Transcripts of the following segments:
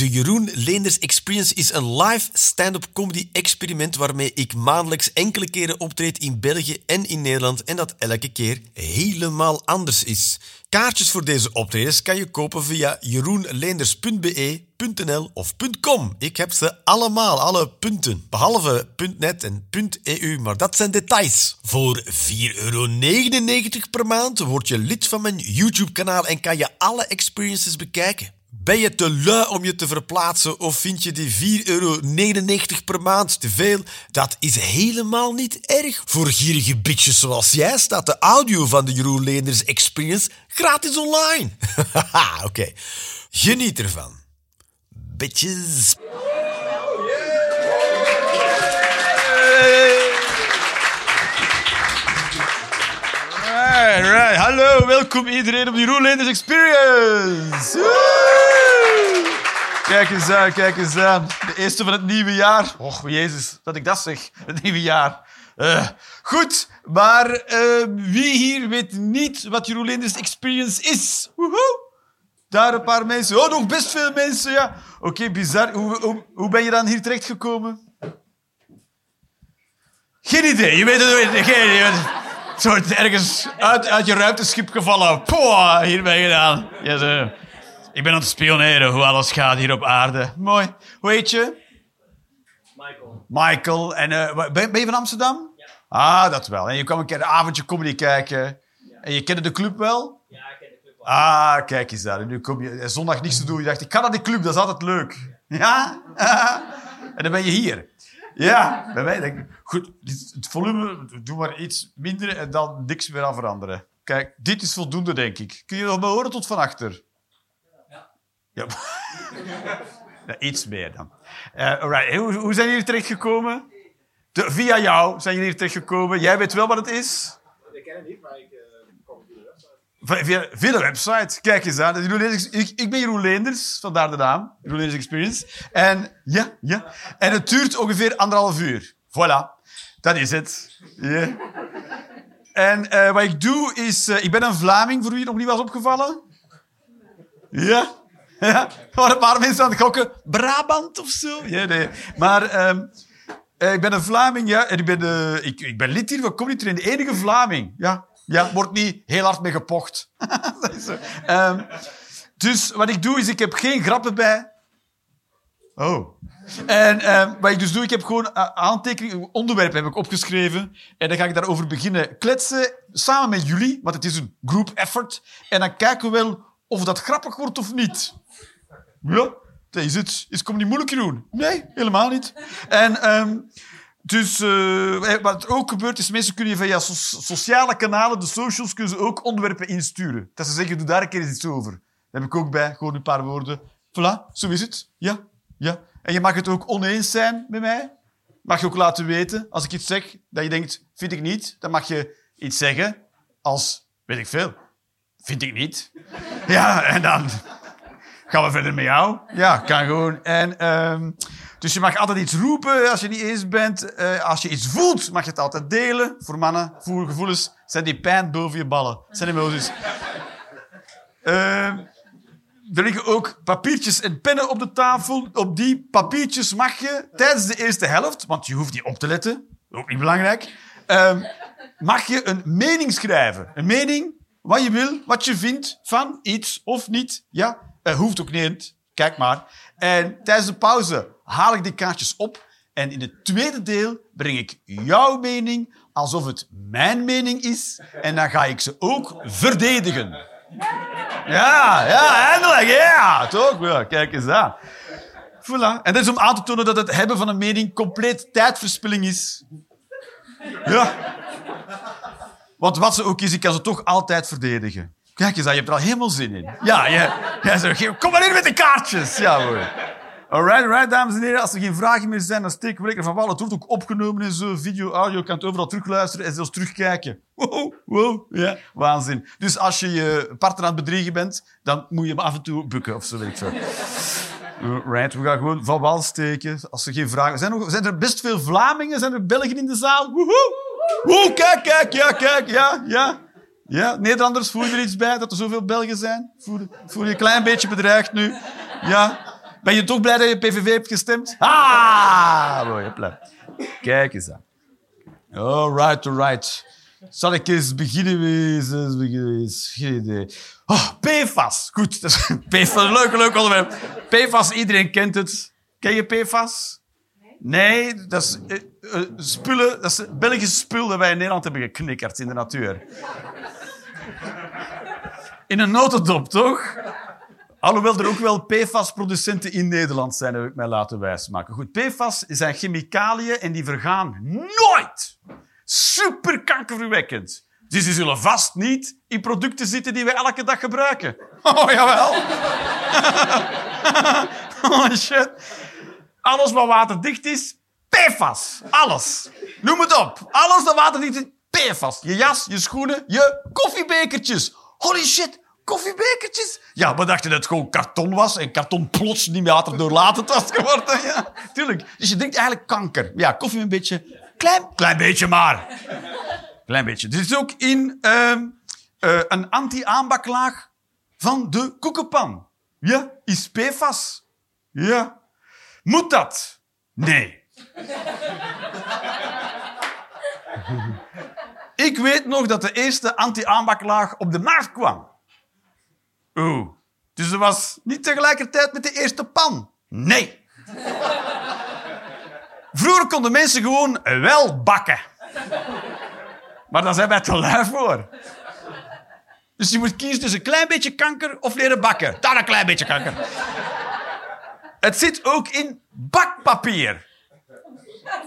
De Jeroen Leenders Experience is een live stand-up comedy experiment waarmee ik maandelijks enkele keren optreed in België en in Nederland en dat elke keer helemaal anders is. Kaartjes voor deze optredens kan je kopen via jeroenleenders.be.nl of .com. Ik heb ze allemaal, alle punten. Behalve .net en .eu, maar dat zijn details. Voor 4,99 euro per maand word je lid van mijn YouTube-kanaal en kan je alle experiences bekijken. Ben je te lui om je te verplaatsen of vind je die 4,99 euro per maand te veel? Dat is helemaal niet erg. Voor gierige bitches zoals jij staat de audio van de Jeroen Leenders Experience gratis online. Haha, oké. Geniet ervan. Bitches. Right, right. Hallo, welkom iedereen op die Jeroen Leenders Experience. Kijk eens aan, kijk eens aan. De eerste van het nieuwe jaar. Och, jezus, dat ik dat zeg. Het nieuwe jaar. Eh, goed, maar eh, wie hier weet niet wat Jeroen Leenders Experience is? Woehoe. Daar een paar mensen. Oh, nog best veel mensen, ja. Oké, bizar. Hoe, hoe, hoe ben je dan hier terechtgekomen? Geen idee. Je weet het niet. Geen idee. Soort ergens uit, uit je ruimteschip gevallen. Hier ben je gedaan. Ja, zo. Ik ben aan het spioneren hoe alles gaat hier op aarde. Mooi. Hoe heet je? Michael. Michael. En, eh, ben, ben je van Amsterdam? Ja. Ah, dat wel. En je kwam een keer een avondje comedy kijken. En je kende de club wel? Ja, ik ken de club wel. Ah, kijk eens daar. En nu kom je eh, zondag niets te doen. Je dacht, ik ga naar die club, dat is altijd leuk. Ja? en dan ben je hier. Ja, bij mij denk ik, goed, het volume, doe maar iets minder en dan niks meer aan veranderen. Kijk, dit is voldoende, denk ik. Kun je nog maar horen tot van achter? Ja. ja iets meer dan. Eh alright. Hoe, zijn jullie terechtgekomen? De, via jou zijn jullie terechtgekomen. Jij weet wel wat het is? Ik ken het niet, maar ik eh, kom via de website. Via, via, de website. Kijk eens aan. Ik, ik ben Jeroen Leenders, vandaar de naam. Jeroen Leenders Experience. En ja, ja. En het duurt ongeveer anderhalf uur. Voilà. Dat is het. Ja. En eh, wat ik doe is... eh, ik ben een Vlaming, voor wie het nog niet was opgevallen. Ja. Ja. Waren een paar mensen aan het gokken. Brabant of zo. Ja, nee. Maar... ehm, eh, ik ben een Vlaming, ja. En ik ben, ik, ik ben lid hier van Comedy. De enige Vlaming. Ja. Ja, wordt niet heel hard mee gepocht. Dat is zo. Ehm, dus wat ik doe, is ik heb geen grappen bij. Oh. En ehm, wat ik dus doe, ik heb gewoon eh, aantekeningen, onderwerpen heb ik opgeschreven. En dan ga ik daarover beginnen kletsen, samen met jullie, want het is een group effort. En dan kijken we wel of dat grappig wordt of niet. Ja, dat is het. Is het komt niet moeilijk doen? Nee, helemaal niet. En ehm, dus eh, wat er ook gebeurt is, mensen kunnen via so- sociale kanalen, de socials, kunnen ze ook onderwerpen insturen. Dat ze zeggen, doe daar een keer iets over. Daar heb ik ook bij, gewoon een paar woorden. Voilà, zo is het. Ja, ja. En je mag het ook oneens zijn met mij. Mag je ook laten weten, als ik iets zeg dat je denkt, vind ik niet, dan mag je iets zeggen als, weet ik veel, vind ik niet. Ja, en dan gaan we verder met jou. Ja, kan gewoon. En, ehm, dus je mag altijd iets roepen als je niet eens bent. Eh, als je iets voelt, mag je het altijd delen. Voor mannen, voel gevoelens, zijn die pijn boven je ballen. Zijn emoties. Ehm, er liggen ook papiertjes en pennen op de tafel. Op die papiertjes mag je tijdens de eerste helft, want je hoeft niet op te letten, ook niet belangrijk, ehm, mag je een mening schrijven. Een mening, wat je wil, wat je vindt van iets of niet. Ja, eh, hoeft ook niet, kijk maar. En tijdens de pauze haal ik die kaartjes op. En in het tweede deel breng ik jouw mening alsof het mijn mening is. En dan ga ik ze ook verdedigen. Ja, ja, eindelijk, ja. Toch? Kijk eens aan. Voilà. En dat is om aan te tonen dat het hebben van een mening compleet tijdverspilling is. Ja. Want wat ze ook is, ik kan ze toch altijd verdedigen. Kijk eens aan, je hebt er al helemaal zin in. Ja, ja. ja zo, ge- kom maar in met de kaartjes. Ja, hoor. Alright, alright, dames en heren. Als er geen vragen meer zijn, dan steken we lekker van wal. Het wordt ook opgenomen en zo. Video, audio, je kan het overal terugluisteren en zelfs terugkijken. Wow, wow. Ja, waanzin. Dus als je je partner aan het bedriegen bent, dan moet je hem af en toe bukken of zo, weet ik veel. Right, we gaan gewoon van wal steken. Als er geen vragen zijn. Er, zijn er best veel Vlamingen? Zijn er Belgen in de zaal? Woehoe! Woe, kijk, kijk, ja, kijk, ja, ja. Ja, Nederlanders, voel je er iets bij dat er zoveel Belgen zijn? Voel, voel je een klein beetje bedreigd nu? Ja. Ben je toch blij dat je PVV hebt gestemd? Ah, mooi. Kijk eens aan. Alright, alright. Zal ik eens beginnen eens beginnen. Geen idee. Oh, PFAS. Goed, dat is PFAS. Leuk, leuk onderwerp. PFAS, iedereen kent het. Ken je PFAS? Nee, dat is eh, eh, spullen, dat is Belgische spul dat wij in Nederland hebben geknikkerd in de natuur. In een notendop, toch? Alhoewel er ook wel PFAS-producenten in Nederland zijn, heb ik mij laten wijsmaken. Goed, PFAS zijn chemicaliën en die vergaan nooit. Super kankerverwekkend. Dus die zullen vast niet in producten zitten die we elke dag gebruiken. Oh, jawel. oh, shit. Alles wat waterdicht is, PFAS. Alles. Noem het op. Alles dat waterdicht is, PFAS. Je jas, je schoenen, je koffiebekertjes. Holy shit, koffiebekertjes. Ja, we dachten dat het gewoon karton was en karton plots niet meer waterdoorlatend was geworden. Ja, tuurlijk. Dus je denkt eigenlijk kanker. Ja, koffie een beetje. Klein, klein beetje maar. Klein beetje. Dit is ook in ehm, eh, een anti-aanbaklaag van de koekenpan. Ja, is PFAS. Ja. Moet dat? Nee. Ik weet nog dat de eerste anti-aanbaklaag op de markt kwam. Oeh. Dus dat was niet tegelijkertijd met de eerste pan. Nee. Vroeger konden mensen gewoon wel bakken. Maar daar zijn wij te lui voor. Dus je moet kiezen tussen een klein beetje kanker of leren bakken. Dan een klein beetje kanker. Het zit ook in bakpapier.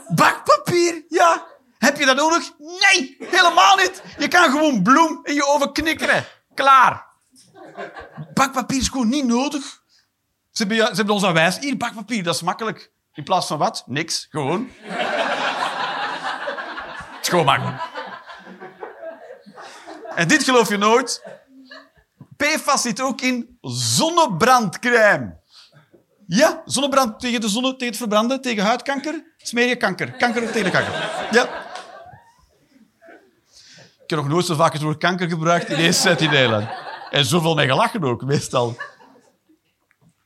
Bakpapier, ja. Heb je dat nodig? Nee, helemaal niet. Je kan gewoon bloem in je oven knikkeren. Klaar. Bakpapier is gewoon niet nodig. Ze hebben, ze hebben ons aan wijs. Hier, bakpapier, dat is makkelijk. In plaats van wat? Niks. Gewoon. Makkelijk. En dit geloof je nooit. PFAS zit ook in zonnebrandcrème. Ja, zonnebrand tegen de zonne, tegen het verbranden, tegen huidkanker. Smeer je kanker. Kanker tegen kanker. Ja. Ik heb nog nooit zo vaak het woord kanker gebruikt in één set in Nederland. En zoveel mee gelachen ook, meestal.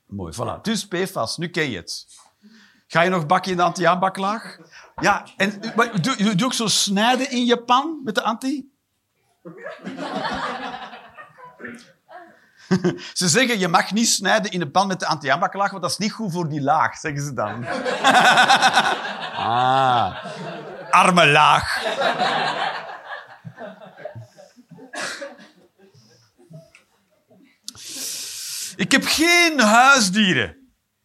Mooi, voilà. Dus PFAS, nu ken je het. Ga je nog bakken in de anti-aanbaklaag? Ja, en doe, doe ook zo snijden in je pan met de anti? Ze zeggen, je mag niet snijden in de pan met de anti-aanbaklaag, want dat is niet goed voor die laag, zeggen ze dan. ah, arme laag. Ik heb geen huisdieren.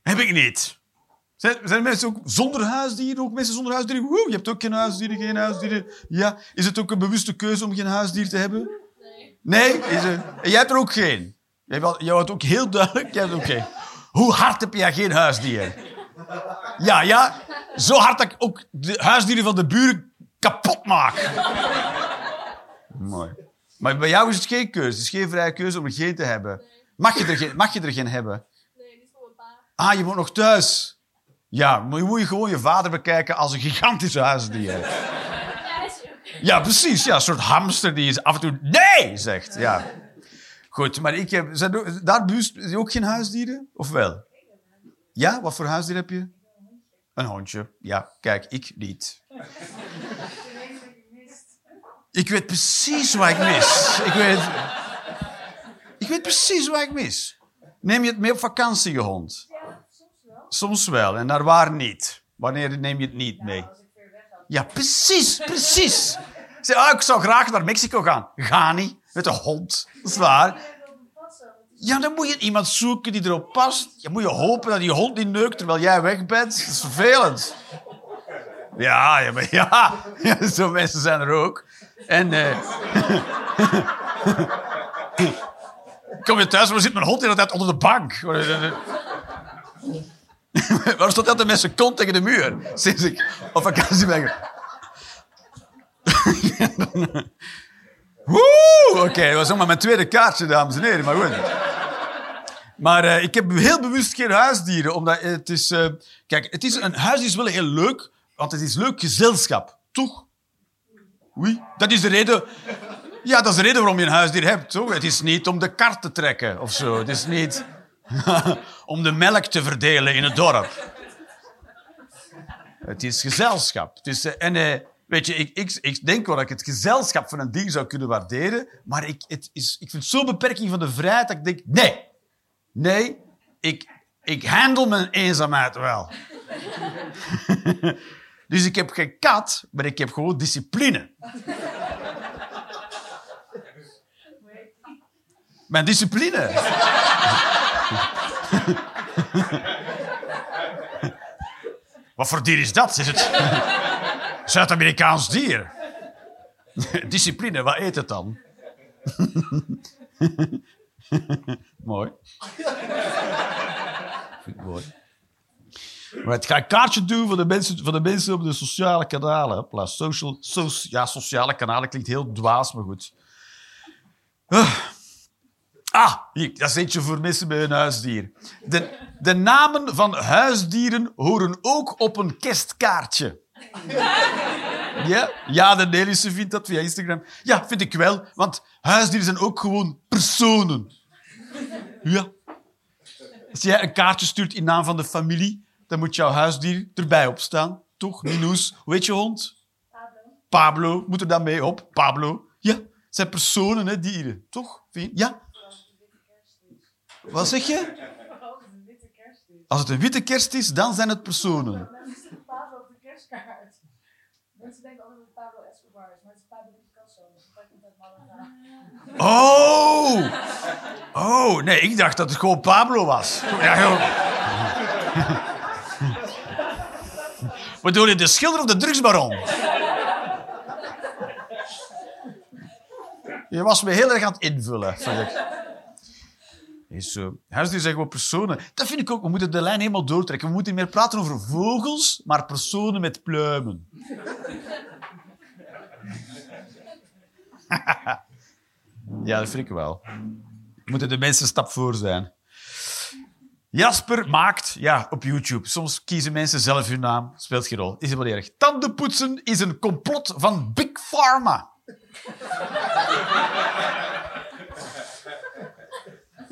Heb ik niet. Zijn, zijn er mensen ook zonder huisdieren? Ook mensen zonder huisdieren? Woe, je hebt ook geen huisdieren, geen huisdieren. Ja. Is het ook een bewuste keuze om geen huisdier te hebben? Nee. Nee? Is. En jij hebt er ook geen? Jij, wel, jij had ook heel duidelijk, jij hebt ook geen. Hoe hard heb jij geen huisdier? Ja, ja. Zo hard dat ik ook de huisdieren van de buren kapot maak. Mooi. Maar bij jou is het geen keuze. Het is geen vrije keuze om er geen te hebben. Mag je er geen, mag je er geen hebben? Nee, niet voor mijn pa. Ah, je woont nog thuis. Ja, maar je moet je gewoon je vader bekijken als een gigantische huisdier. Ja, precies. Ja, een soort hamster die is af en toe nee zegt. Ja. Goed, maar ik heb... Zijn er- daar je ook geen huisdieren? Of wel? Ja, wat voor huisdier heb je? Een hondje. Ja, kijk, ik niet. Ik weet precies wat ik mis. Ik weet, ik weet precies wat ik mis. Neem je het mee op vakantie, je hond? Soms wel, en naar waar niet? Wanneer neem je het niet mee? Ja, precies, precies. Zeg, ah, ik zou graag naar Mexico gaan. Ga niet, met een hond. Dat is waar. Ja, dan moet je iemand zoeken die erop past. Je moet je hopen dat die hond niet neukt terwijl jij weg bent. Dat is vervelend. Ja, ja, maar ja. ja zo mensen zijn er ook. En... eh Kom je thuis, waar zit mijn hond tijd onder de bank? Waarom staat altijd met zijn kont tegen de muur? Sinds ik op vakantie ben. Woe! Oké, dat was maar mijn tweede kaartje, dames en heren. Maar goed. Maar eh, ik heb heel bewust geen huisdieren, omdat het is... eh, kijk, het is, een huisdier is wel heel leuk, want het is leuk gezelschap. Toch? Oei, dat is de reden... Ja, dat is de reden waarom je een huisdier hebt, toch? Het is niet om de kar te trekken of zo. Het is niet... om de melk te verdelen in het dorp. Het is gezelschap. Het is, eh, en eh, weet je, ik, ik, ik denk wel dat ik het gezelschap van een dier zou kunnen waarderen, maar ik, het is, ik vind zo'n beperking van de vrijheid dat ik denk, nee, nee, ik, ik handle mijn eenzaamheid wel. dus ik heb geen kat, maar ik heb gewoon discipline. Mijn discipline. Wat voor dier is dat? Is het Zuid-Amerikaans dier? Discipline, wat eet het dan? mooi. Vind ik mooi. Maar ik ga een kaartje doen voor de mensen, voor de mensen op de sociale kanalen. Hopla, social, so, ja, sociale kanalen klinkt heel dwaas, maar goed. Ah. Ah, hier, dat is eentje voor mensen met een huisdier. De, de namen van huisdieren horen ook op een kerstkaartje. Ja, ja de Nelische vindt dat via Instagram. Ja, vind ik wel, want huisdieren zijn ook gewoon personen. Ja. Als jij een kaartje stuurt in naam van de familie, dan moet jouw huisdier erbij opstaan. Toch, Minus? Hoe heet je hond? Pablo. Pablo. Moet er dan mee op? Pablo. Ja, het zijn personen, hè, dieren. Toch? Ja. Wat zeg je? Als het een witte kerst is. Dan zijn het personen. Pablo op de kerstkaart. Mensen denken altijd dat het Pablo Escobar is, maar het is Pablo Picasso. Dus. Oh! Oh, nee, ik dacht dat het gewoon Pablo was. Ja, joh. Bedoel je de schilder of de drugsbaron? Je was me heel erg aan het invullen, ik. Is zijn gewoon personen. Dat vind ik ook. We moeten de lijn helemaal doortrekken. We moeten meer praten over vogels, maar personen met pluimen. ja, dat vind ik wel. Moeten de mensen een stap voor zijn. Jasper maakt, ja, op YouTube. Soms kiezen mensen zelf hun naam. Speelt geen rol. Is helemaal niet erg. Tandenpoetsen is een complot van Big Pharma.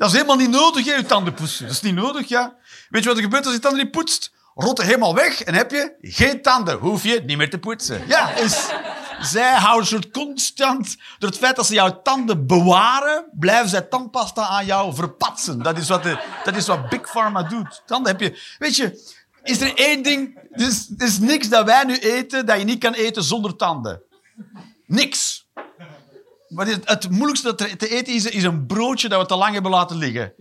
Dat is helemaal niet nodig, je tanden poetsen. Dat is niet nodig, ja. Weet je wat er gebeurt als je tanden niet poetst? Rotten helemaal weg en heb je geen tanden. Hoef je niet meer te poetsen. Ja, is... Zij houden soort constant... Door het feit dat ze jouw tanden bewaren, blijven zij tandpasta aan jou verpatsen. Dat is wat, de, dat is wat Big Pharma doet. Tanden heb je... Weet je, is er één ding... Er is, er is niks dat wij nu eten dat je niet kan eten zonder tanden. Niks. Maar het, het moeilijkste te, te eten is, is een broodje dat we te lang hebben laten liggen.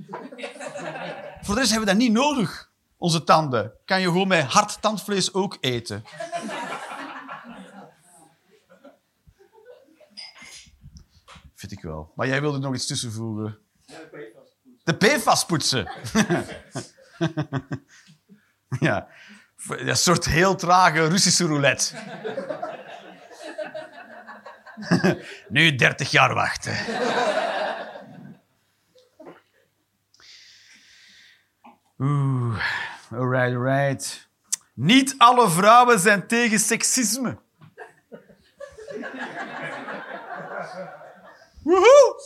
Voor de rest hebben we dat niet nodig, onze tanden. Kan je gewoon met hard tandvlees ook eten. Vind ik wel. Maar jij wilde nog iets tussenvoegen. De PFAS poetsen. ja. Een soort heel trage Russische roulette. nu 30 jaar wachten. Oeh, alright, alright. Niet alle vrouwen zijn tegen seksisme. Woehoe!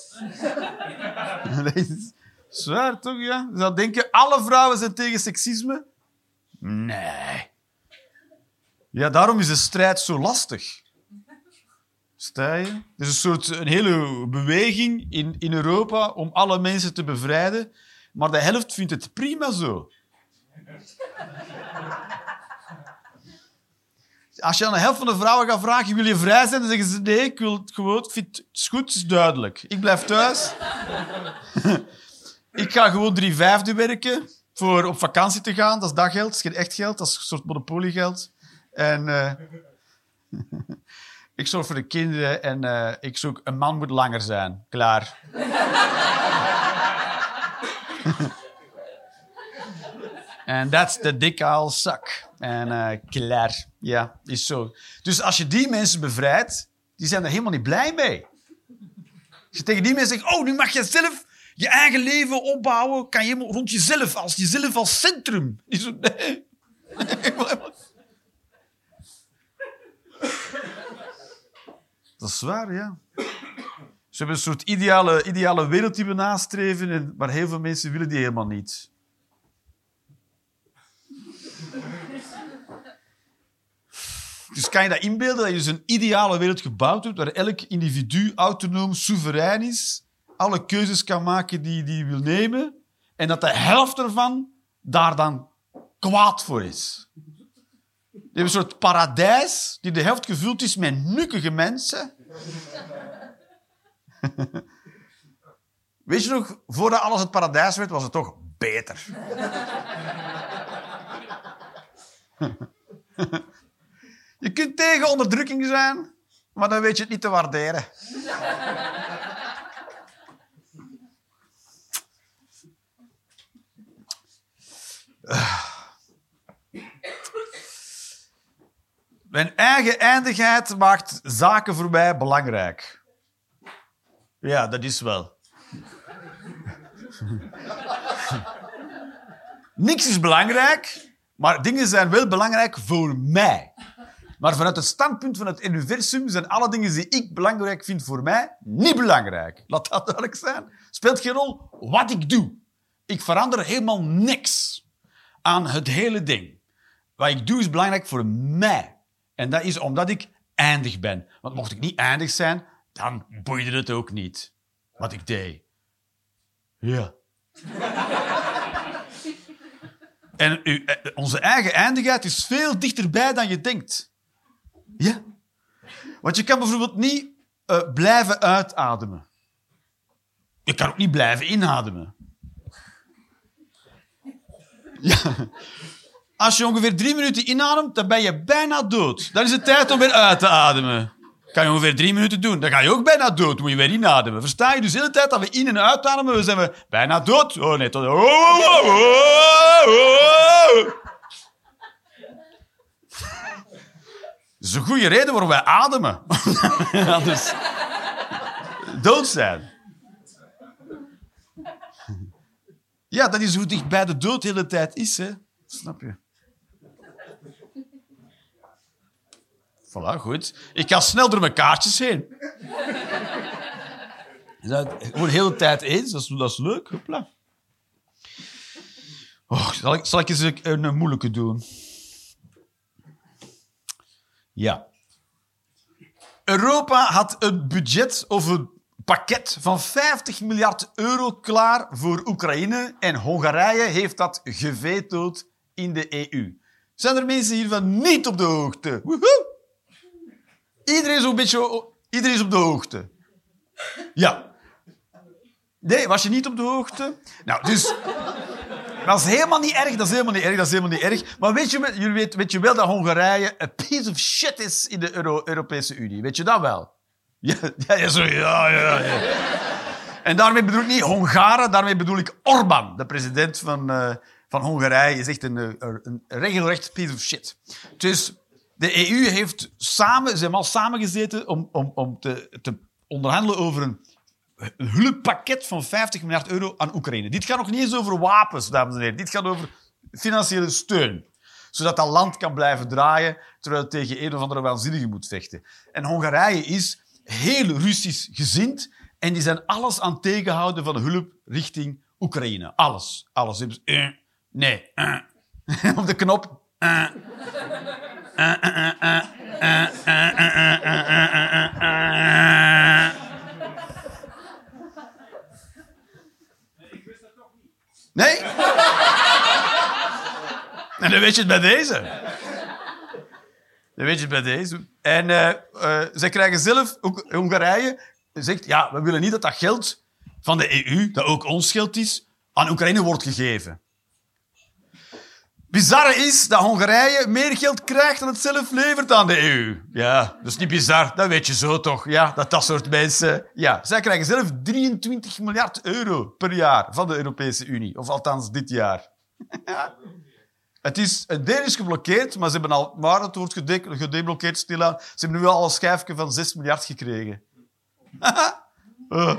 Dat is zwaar, toch? Ja? Je zou denken, alle vrouwen zijn tegen seksisme? Nee. Ja, daarom is de strijd zo lastig. Er is een soort een hele beweging in, in Europa om alle mensen te bevrijden, maar de helft vindt het prima zo. Als je aan de helft van de vrouwen gaat vragen, wil je vrij zijn? Dan zeggen ze, nee, ik wil gewoon, ik vind het is goed, het is duidelijk. Ik blijf thuis. ik ga gewoon drie vijfde werken voor op vakantie te gaan. Dat is daggeld, dat is geen echt geld, dat is een soort monopoliegeld. En eh, ik zorg voor de kinderen en eh, ik zoek een man moet langer zijn. Klaar. En that's the dick I'll suck. En eh, klaar. Ja, is zo. Dus als je die mensen bevrijdt, die zijn er helemaal niet blij mee. Als je tegen die mensen zegt, oh, nu mag je zelf je eigen leven opbouwen, kan je helemaal rond jezelf, als jezelf als centrum. Die zo, nee. nee ik wil helemaal- Dat is waar, ja. Ze hebben een soort ideale, ideale wereld die we nastreven, en, maar heel veel mensen willen die helemaal niet. Dus kan je dat inbeelden, dat je dus een ideale wereld gebouwd hebt, waar elk individu autonoom, soeverein is, alle keuzes kan maken die die hij wil nemen, en dat de helft ervan daar dan kwaad voor is. Je hebt een soort paradijs die de helft gevuld is met nukkige mensen. Weet je nog, voordat alles het paradijs werd, was het toch beter. Je kunt tegen onderdrukking zijn, maar dan weet je het niet te waarderen. Mijn eigen eindigheid maakt zaken voor mij belangrijk. Ja, dat is wel. Niks is belangrijk, maar dingen zijn wel belangrijk voor mij. Maar vanuit het standpunt van het universum zijn alle dingen die ik belangrijk vind voor mij niet belangrijk. Laat dat duidelijk zijn. Speelt geen rol wat ik doe. Ik verander helemaal niks aan het hele ding. Wat ik doe is belangrijk voor mij. En dat is omdat ik eindig ben. Want mocht ik niet eindig zijn, dan boeide het ook niet wat ik deed. Ja. en eh, onze eigen eindigheid is veel dichterbij dan je denkt. Ja. Want je kan bijvoorbeeld niet eh, blijven uitademen. Je kan ook niet blijven inademen. Ja. Als je ongeveer drie minuten inademt, dan ben je bijna dood. Dan is het tijd om weer uit te ademen. Kan je ongeveer drie minuten doen. Dan ga je ook bijna dood. Moet je weer inademen. Versta je? Dus de hele tijd dat we in- en uitademen, we zijn we bijna dood. Oh nee, tot... Oh, oh, oh. Dat is een goede reden waarom wij ademen. Anders dood zijn. Ja, dat is hoe dicht bij de dood de hele tijd is, hè. Snap je? Voilà, goed. Ik ga snel door mijn kaartjes heen. Gewoon de hele tijd eens? Dat is, dat is leuk. Hopla. Zal, ik, zal ik eens een, een moeilijke doen? Ja. Europa had een budget of een pakket van 50 miljard euro klaar voor Oekraïne en Hongarije heeft dat gevetood in de EU. Zijn er mensen hiervan niet op de hoogte? Woehoe! Iedereen is een beetje... Iedereen is op de hoogte. Ja. Nee, was je niet op de hoogte? Nou, dus... Dat is helemaal niet erg, dat is helemaal niet erg, dat is helemaal niet erg. Maar weet je, jullie weet, weet je wel dat Hongarije een piece of shit is in de Euro Europese Unie? Weet je dat wel? Ja, ja, ja, ja. En daarmee bedoel ik niet Hongaren, daarmee bedoel ik Orbán, de president van, eh, van Hongarije. is echt een, eh, een, een regelrecht piece of shit. Dus de EU heeft samen, ze al samengezeten om, om, om te, te onderhandelen over een een hulppakket van 50 miljard euro aan Oekraïne. Dit gaat nog niet eens over wapens, dames en heren. Dit gaat over financiële steun. Zodat dat land kan blijven draaien terwijl het tegen een of andere waanzinnige moet vechten. En Hongarije is heel Russisch gezind en die zijn alles aan het tegenhouden van hulp richting Oekraïne. Alles. Alles. Eh, nee. eh. Op de knop. Nee? En dan weet je het bij deze. Dan weet je het bij deze. En uh, uh, zij krijgen zelf, ook Hongarije, zegt, ja, we willen niet dat dat geld van de EU, dat ook ons geld is, aan Oekraïne wordt gegeven. Bizarre is dat Hongarije meer geld krijgt dan het zelf levert aan de EU. Ja, dat is niet bizar. Dat weet je zo toch. Ja, dat dat soort mensen... Ja, zij krijgen zelf 23 miljard euro per jaar van de Europese Unie. Of althans dit jaar. Het is, een deel is geblokkeerd, maar, ze hebben al, maar het wordt gede, gedeblokkeerd stilaan. Ze hebben nu al een schijfje van 6 miljard gekregen. Oh.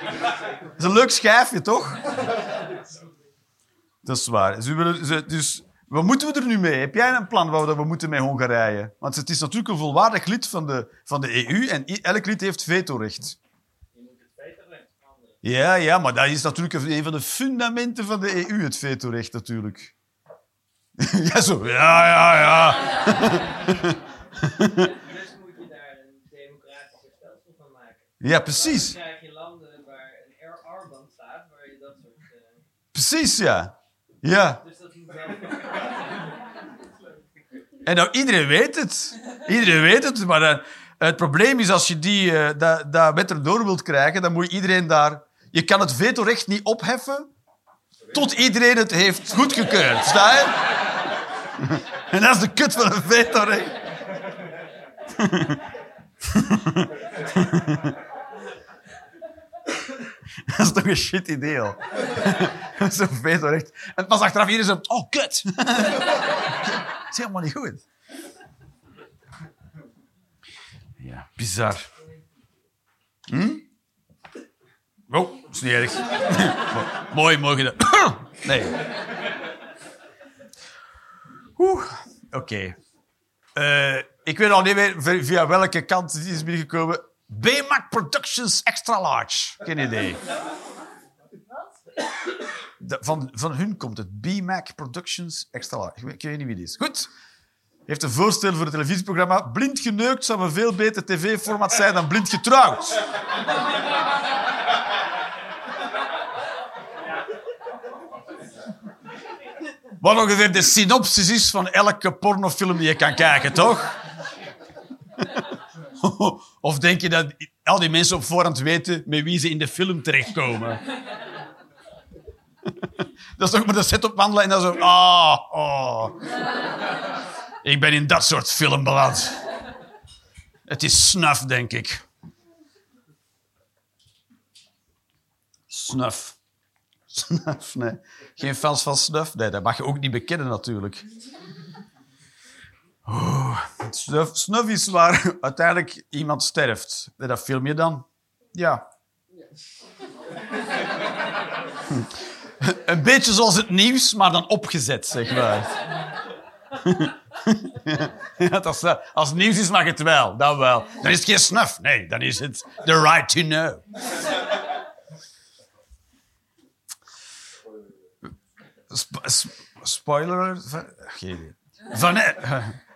Dat is een leuk schijfje, toch? Dat is waar. Willen, ze, dus Wat moeten we er nu mee? Heb jij een plan waar we, we moeten met Hongarije? Want het is natuurlijk een volwaardig lid van de, van de EU en elk lid heeft vetorecht. Je moet het vetorecht veranderen. Ja, ja, maar dat is natuurlijk een van de fundamenten van de EU, het vetorecht natuurlijk. ja, zo. Ja, ja, ja. Dus moet je daar een democratisch stelsel van maken. Ja, precies. Dan krijg je landen waar een Air Armband staat, waar je dat soort... eh, Precies, ja. Ja. En nou, iedereen weet het. Iedereen weet het, maar eh, het probleem is als je die, eh, dat, dat wet erdoor wilt krijgen, dan moet je iedereen daar... Je kan het vetorecht niet opheffen tot iedereen het heeft goedgekeurd. Sta je? En dat is de kut van een vetorecht. Dat is toch een shit idee, al. Zo'n vetorecht. En pas achteraf iedereen zo... Oh, kut. Dat is helemaal niet goed. Ja, bizar. Hm? Oh, is niet erg. Mo- mooi, mooi gedaan. nee. Oeh, oké. Eh, ik weet al niet meer via- via welke kant het is binnengekomen. BMAC Productions Extra Large. Geen idee. De- van, van hun komt het. BMAC Productions Extra Large. Ik weet, niet wie die is. Goed. Heeft een voorstel voor het televisieprogramma. Blind geneukt zou een veel beter tv-format zijn dan blind getrouwd. Wat ongeveer de synopsis is van elke pornofilm die je kan kijken, toch? Of denk je dat al die mensen op voorhand weten met wie ze in de film terechtkomen? Dat is toch maar de set opwandelen en dan zo... Ah, oh. Ik ben in dat soort film beland. Het is snuf, denk ik. Snuf. Snuf, nee. Geen fans van snuf? Nee, dat mag je ook niet bekennen, natuurlijk. Oh, snuf, is waar uiteindelijk iemand sterft. Dat film je dan? Ja. Hm. Een beetje zoals het nieuws, maar dan opgezet, zeg maar. Ja, dat eh, als het nieuws is, mag het wel. Dan wel. Dan is het geen snuf. Nee, dan is het the right to know. Sp- sp- spoiler? Geen idee. Van,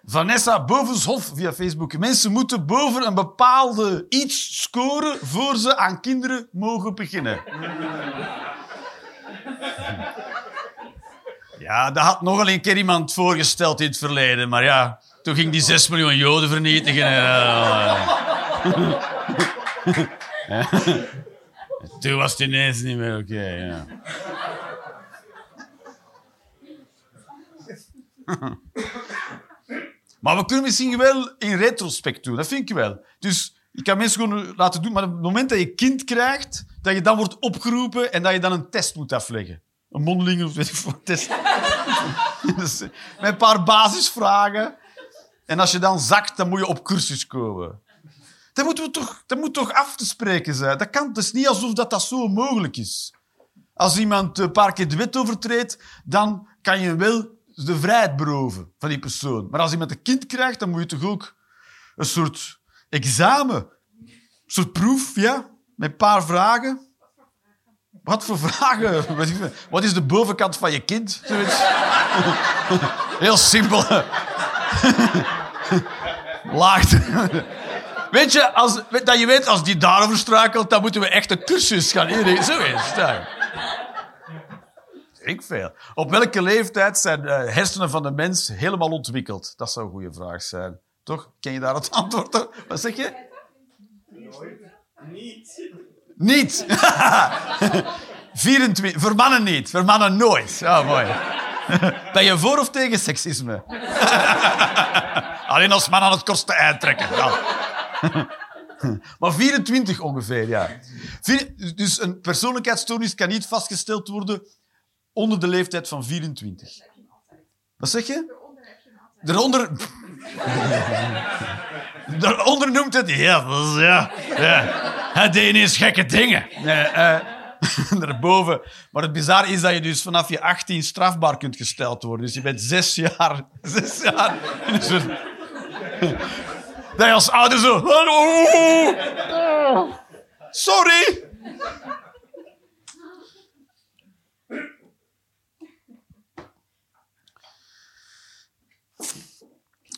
Vanessa Bovenshof via Facebook. Mensen moeten boven een bepaalde iets scoren voor ze aan kinderen mogen beginnen. Ja, dat had nogal een keer iemand voorgesteld in het verleden. Maar ja, toen ging die 6 miljoen Joden vernietigen. en, eh. Toen was het ineens niet meer oké. ja. Maar we kunnen misschien wel in retrospect doen. Dat vind ik wel. Dus je kan mensen gewoon laten doen. Maar op het moment dat je kind krijgt, dat je dan wordt opgeroepen en dat je dan een test moet afleggen. Een mondeling of weet ik wat test. dus, met een paar basisvragen. En als je dan zakt, dan moet je op cursus komen. Dat, moeten we toch, dat moet toch af te spreken zijn? Dat kan. Het is niet alsof dat, dat zo mogelijk is. Als iemand een paar keer de wet overtreedt, dan kan je wel de vrijheid beroven van die persoon. Maar als iemand een kind krijgt, dan moet je toch ook een soort examen, een soort proef, ja, met een paar vragen. Wat voor vragen? Wat is de bovenkant van je kind? Heel simpel. Laagt. Weet je, als, dat je weet, als die daarover struikelt, dan moeten we echt een cursus gaan inrichten. Zo is het. Ik veel. Op welke leeftijd zijn de hersenen van de mens helemaal ontwikkeld? Dat zou een goede vraag zijn. Toch? Ken je daar het antwoord op? Wat zeg je? Niet. Niet. 24. Voor mannen niet. Voor mannen nooit. Ja, mooi. Ben je voor of tegen seksisme? Alleen als man aan het kortste eind trekken. Ja. Maar 24 ongeveer, ja. Dus een persoonlijkheidsstoornis kan niet vastgesteld worden onder de leeftijd van 24. Wat zeg je? Daaronder... Daaronder noemt het... Ja, ja, ja. Hij deed ineens gekke dingen. Nee, daarboven. Maar het bizar is dat je dus vanaf je 18 strafbaar kunt gesteld worden. Dus je bent zes jaar... Zes jaar... soort- Dat je als ouder zo... Sorry!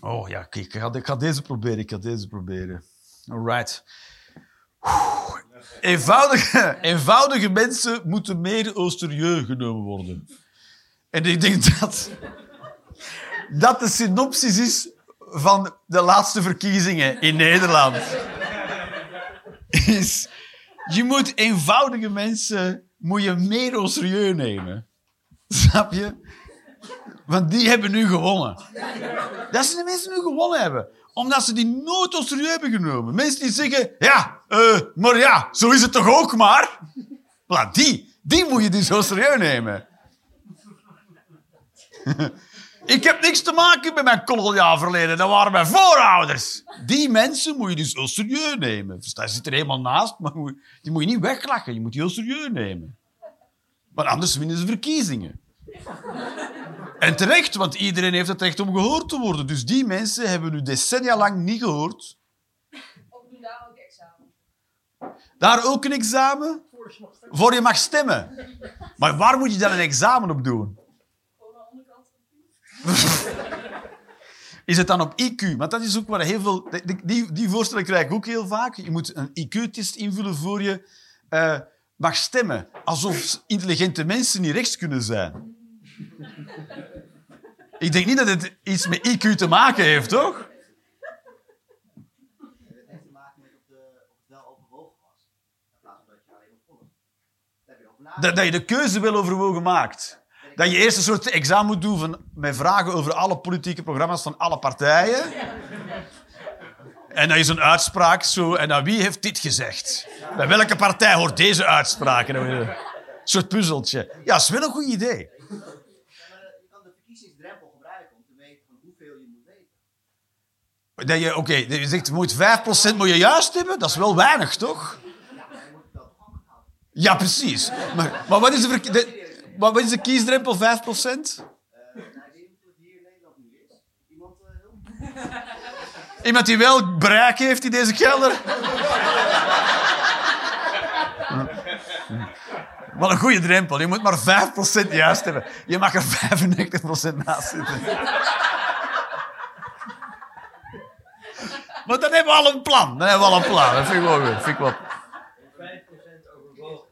Oh ja, kijk, ik ga, ik deze proberen. Ik ga deze proberen. Alright. Eenvoudige, eenvoudige mensen moeten meer genomen worden. En ik denk dat dat de synopsis is van de laatste verkiezingen in Nederland. Is, je moet eenvoudige mensen moet je meer au sérieux nemen. Snap je? Want die hebben nu gewonnen. Dat ze de mensen nu gewonnen hebben. Omdat ze die nooit au sérieux hebben genomen. Mensen die zeggen, ja, eh, maar ja, zo is het toch ook maar. Voilà, die, die moet je dus au sérieux nemen. Ik heb niks te maken met mijn koloniaal verleden. Dat waren mijn voorouders. Die mensen moet je dus au sérieux nemen. Dus daar zit er helemaal naast, maar die moet je niet weglachen. Je moet die au sérieux nemen. Want anders winnen ze verkiezingen. En terecht, want iedereen heeft het recht om gehoord te worden. Dus die mensen hebben nu decennia lang niet gehoord. Of doen daar ook examen. Daar ook een examen? Voor je mag stemmen. Maar waar moet je dan een examen op doen? Gewoon aan de onderkant Is het dan op IQ? Want dat is ook waar heel veel... Die, die, die voorstellen krijg ik ook heel vaak. Je moet een IQ-test invullen voor je eh, mag stemmen. Alsof intelligente mensen niet rechts kunnen zijn. Ik denk niet dat het iets met IQ te maken heeft, toch? Het heeft te maken met of, de, of het wel overwogen was. In plaats van dat. Dat, je de keuze wel overwogen maakt. Dat je eerst een soort examen moet doen van, met vragen over alle politieke programma's van alle partijen. En dan is een uitspraak zo. En dan wie heeft dit gezegd? Bij welke partij hoort deze uitspraak? Een soort puzzeltje. Ja, dat is wel een goed idee. Ja, maar je kan de verkiezingsdrempel gebruiken om te weten van hoeveel je moet weten. Dat je, oké, dat je zegt, moet 5% moet je juist hebben. Dat is wel weinig, toch? Ja, precies. Maar, maar wat, is de, de- wat is de kiesdrempel? 5%? Eh, nou, ik weet niet of het hier in Nederland nu is. Iemand eh hulp? Iemand die wel bereik heeft in deze kelder? Wat een goede drempel. Je moet maar 5% juist hebben. Je mag er 95% naast zitten. Maar dan hebben we al een plan. Dan hebben we al een plan. Dat vind ik wel goed. Vind ik wel... 5% overwogen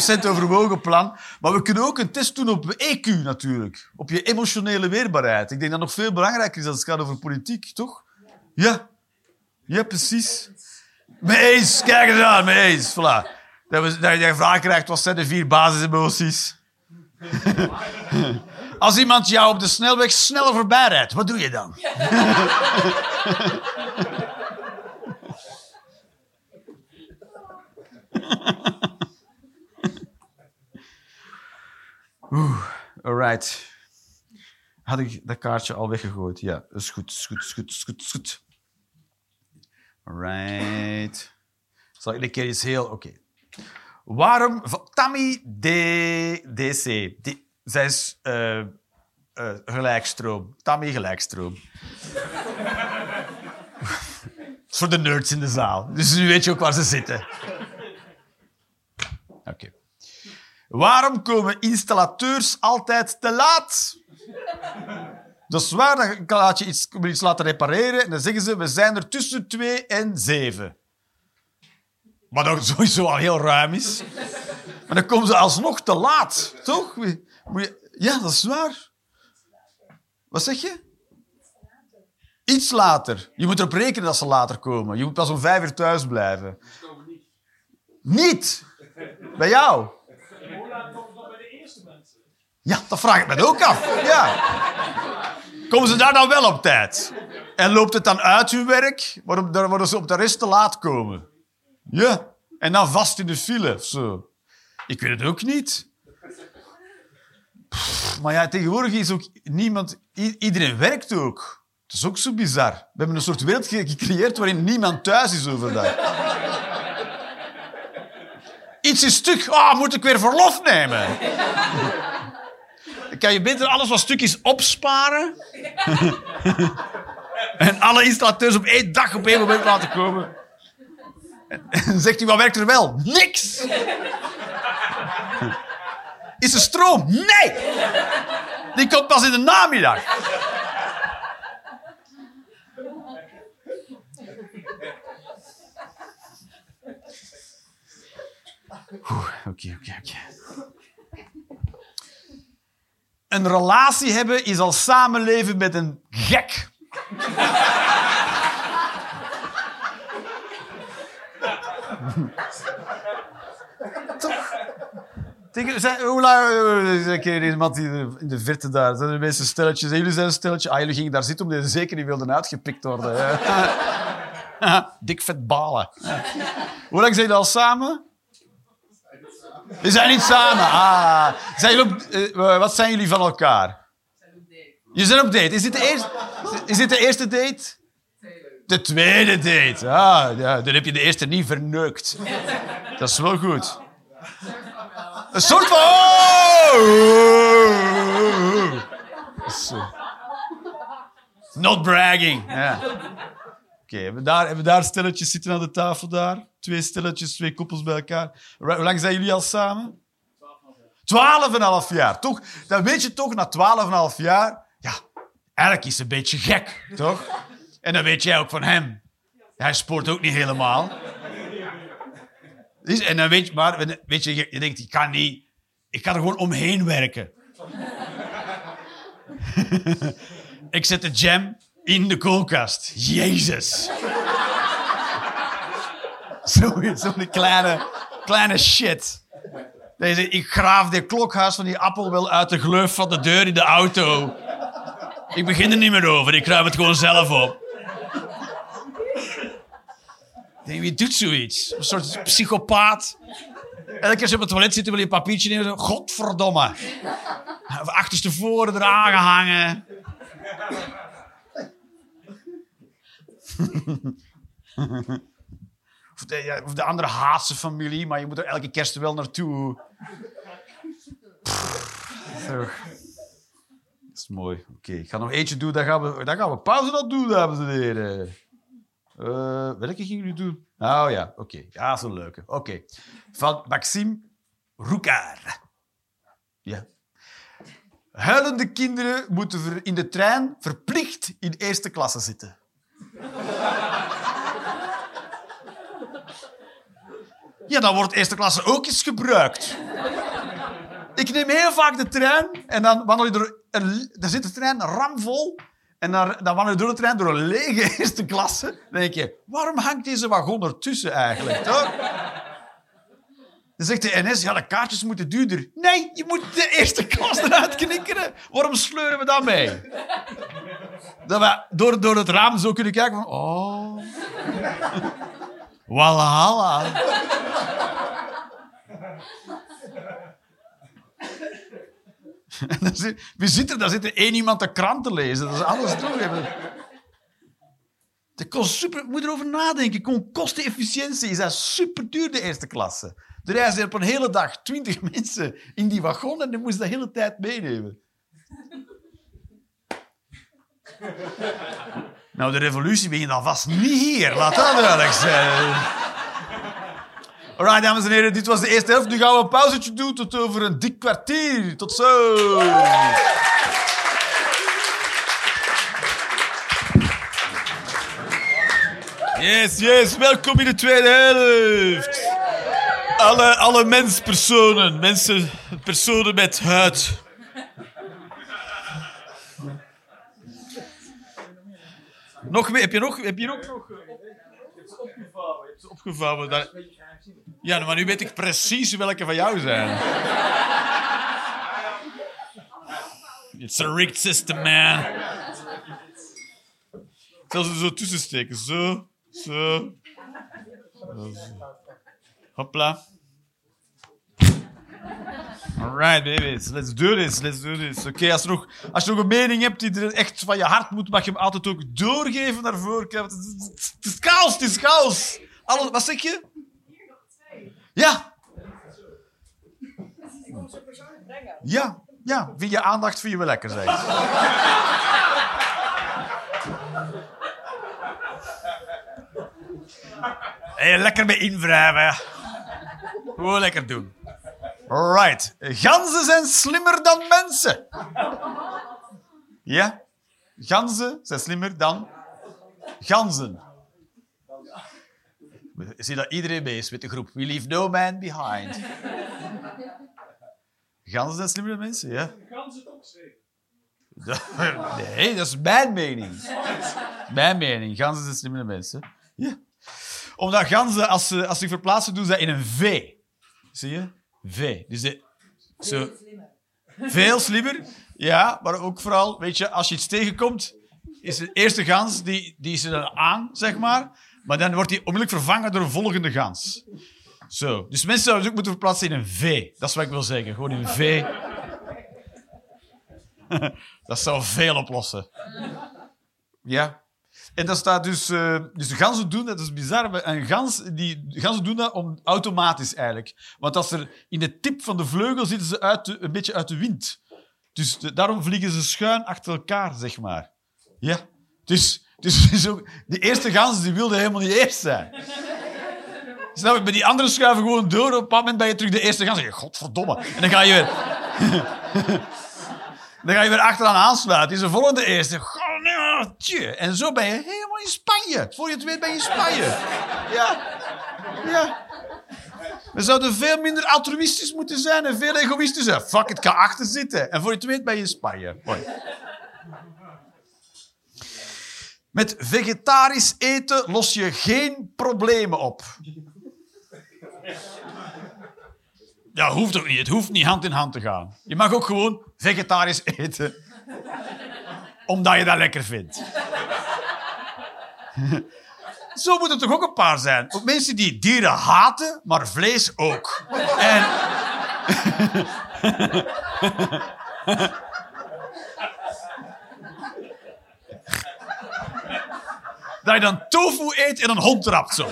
plan. 5% overwogen plan. Maar we kunnen ook een test doen op EQ natuurlijk. Op je emotionele weerbaarheid. Ik denk dat nog veel belangrijker is als het gaat over politiek, toch? Ja. Ja, precies. Mee eens. Kijk eens aan, mee eens. Voilà. Dat, we, dat je vraag krijgt, wat zijn de vier basisemoties? Als iemand jou op de snelweg sneller voorbij rijdt, wat doe je dan? Alright. Had ik dat kaartje al weggegooid? Ja, is goed, is goed, is goed, is goed, is goed. Alright. Zal ik een keer iets heel... Oké. Waarom... van Tammy D, DC. Die, zij is eh, eh, gelijkstroom. Tammy gelijkstroom. Voor de nerds in de zaal. Dus nu weet je ook waar ze zitten. Oké. Waarom komen installateurs altijd te laat? Dat is waar, dan je iets, iets laten repareren en dan zeggen ze, we zijn er tussen 2 en 7. Wat ook sowieso al heel ruim is. Maar dan komen ze alsnog te laat, toch? Ja, dat is waar. Wat zeg je? Iets later. Je moet erop rekenen dat ze later komen. Je moet pas om vijf uur thuis blijven. Niet? Bij jou? Hoe laat het nog bij de eerste mensen? Ja, dat vraag ik me ook af. Ja. Komen ze daar dan wel op tijd? En loopt het dan uit hun werk, worden ze op de rest te laat komen? Ja. En dan vast in de file of zo. Ik weet het ook niet. Maar ja, tegenwoordig is ook niemand... Iedereen werkt ook. Het is ook zo bizar. We hebben een soort wereld ge- gecreëerd waarin niemand thuis is overdag. Iets is stuk. Ah, moet ik weer verlof nemen? Kan je beter alles wat stuk is opsparen. en alle installateurs op één dag op één moment laten komen. En zegt hij, wat werkt er wel? Niks! Is er stroom? Nee! Die komt pas in de namiddag. Oké, oké, oké. Een relatie hebben is als samenleven met een gek. Toch? Tegen, zijn, hoe lang... eh, Ik ken iemand die er in de verte daar... Zijn de meeste stelletjes. En jullie zijn een stelletje. Ah, jullie gingen daar zitten omdat ze zeker niet wilden uitgepikt worden. Dik vet balen. Hoe lang zijn jullie al samen? We zijn niet samen. Ah. Zijn op, eh, wat zijn jullie van elkaar? Je zijn op date. Is dit de eerste, is dit de eerste date? De tweede date. Ah, ja, dan heb je de eerste niet verneukt. Dat is wel goed. Een soort van... Oh! Not bragging. Ja. Oké, hebben, we daar, hebben daar stilletjes zitten aan de tafel daar? Twee stilletjes, twee koppels bij elkaar. Hoe lang zijn jullie al samen? Twaalf en een half jaar. Toch, dan weet je toch, na twaalf en een half jaar... Ja, eigenlijk is een beetje gek, toch? En dan weet jij ook van hem. Hij spoort ook niet helemaal. En dan weet je, maar weet je, je denkt, ik kan niet... Ik kan er gewoon omheen werken. ik zet de jam in de koelkast. Jezus. Zo'n zo kleine, kleine shit. Deze, ik graaf dit klokhuis van die appel wel uit de gleuf van de deur in de auto. Ik begin er niet meer over. Ik ruim het gewoon zelf op. Ik denk, wie doet zoiets? Een soort psychopaat. Elke keer als je op het toilet zit, wil je een papiertje nemen. Godverdomme. Of achterstevoren eraan gehangen. Of de, ja, of de andere haatse familie, maar je moet er elke kerst wel naartoe. Pff. Dat is mooi. Oké, ik ga nog eentje doen, dan gaan we, dan gaan we pauze dat doen, dames en heren. Eh, welke gingen jullie doen? Oh ja, oké. Ja, een leuke. Oké. Van Maxime Roucard. Ja. Huilende kinderen moeten in de trein verplicht in eerste klasse zitten. Ja, dan wordt eerste klasse ook eens gebruikt. Ik neem heel vaak de trein en dan wandel je. Een, dan zit de trein ramvol en dan, dan wandel je door de trein door een lege eerste klasse. Dan denk je, waarom hangt deze wagon ertussen eigenlijk, toch? Dan zegt de NS, ja, de kaartjes moeten duurder. Nee, je moet de eerste klas eruit knikkeren. Waarom sleuren we dat mee? Dat we door, door het raam zo kunnen kijken van... Oh... Walhalla. En dan wie er? Daar zit er één iemand de krant te lezen. Dat is alles toch. Kost super, moet erover nadenken. Gewoon kostenefficiëntie is dat super duur, de eerste klasse. Er reizen op een hele dag twintig mensen in die wagon en dan moest dat de hele tijd meenemen. Nou, de revolutie begint alvast niet hier. Laat dat duidelijk zijn. Alright, dames en heren, dit was de eerste helft. Nu gaan we een pauzetje doen tot over een dik kwartier. Tot zo. Yes, yes, welkom in de tweede helft. Alle, alle menspersonen, mensen, personen met huid. Nog meer? Heb je nog? Heb je nog? je hebt ze opgevouwen. Hebt ze opgevouwen. Daar- Ja, maar nu weet ik precies welke van jou zijn. It's a rigged system, man. Ik zal ze zo tussen steken. Zo, zo. Hopla. Alright, babies. Let's do this. Let's do this. Oké, als, als je nog een mening hebt die er echt van je hart moet, mag je hem altijd ook doorgeven naar voren. Het is- chaos, het is chaos. Alle, wat zeg je? Ja. moet ze persoonlijk brengen. Ja, ja, vind je aandacht vind je wel lekker, zeg. Hey, lekker mee invrijven. Gewoon lekker doen. Right. Ganzen zijn slimmer dan mensen. Ja? Ganzen zijn slimmer dan ganzen. Ik zie dat iedereen mee is met de groep. We leave no man behind. Ganzen zijn slimmer dan mensen, ja. Ze het ook zeggen? Nee, dat is mijn mening. Mijn mening. Ganzen zijn slimmere mensen. Ja. Omdat ganzen, als ze, als ze zich verplaatsen, doen ze dat in een V. Zie je? V. Dus de, zo, veel slimmer. Ja, maar ook vooral, weet je, als je iets tegenkomt, is de eerste gans, die, die is er dan aan, zeg maar. Maar dan wordt die onmiddellijk vervangen door een volgende gans. Zo. Dus mensen zouden het ook moeten verplaatsen in een V. Dat is wat ik wil zeggen. Gewoon in een V. Dat zou veel oplossen. Ja. En dat staat dus... eh, dus de ganzen doen dat, dat is bizar. Een gans, die, ganzen doen dat om, automatisch eigenlijk. Want als er in de tip van de vleugel zitten ze uit een beetje uit de wind. Dus daarom vliegen ze schuin achter elkaar, zeg maar. Ja. Dus, dus, die eerste gans die wilde helemaal niet eerst zijn. Snap je? Bij die andere schuiven gewoon door. Op een bepaald moment ben je terug de eerste gans. Godverdomme. En dan ga je weer... Dan ga je weer achteraan aansluiten. Is de volgende eerste. En zo ben je helemaal in Spanje. Voor je het weet ben je in Spanje. Ja. Ja. We zouden veel minder altruïstisch moeten zijn en veel egoïstischer. Fuck, het kan achter zitten. En voor je het weet ben je in Spanje. Mooi. Met vegetarisch eten los je geen problemen op. Ja, hoeft ook niet. Het hoeft niet hand in hand te gaan. Je mag ook gewoon vegetarisch eten. Omdat je dat lekker vindt. Zo moet het toch ook een paar zijn? Ook mensen die dieren haten, maar vlees ook. En... Dat je dan tofu eet en een hond trapt zo.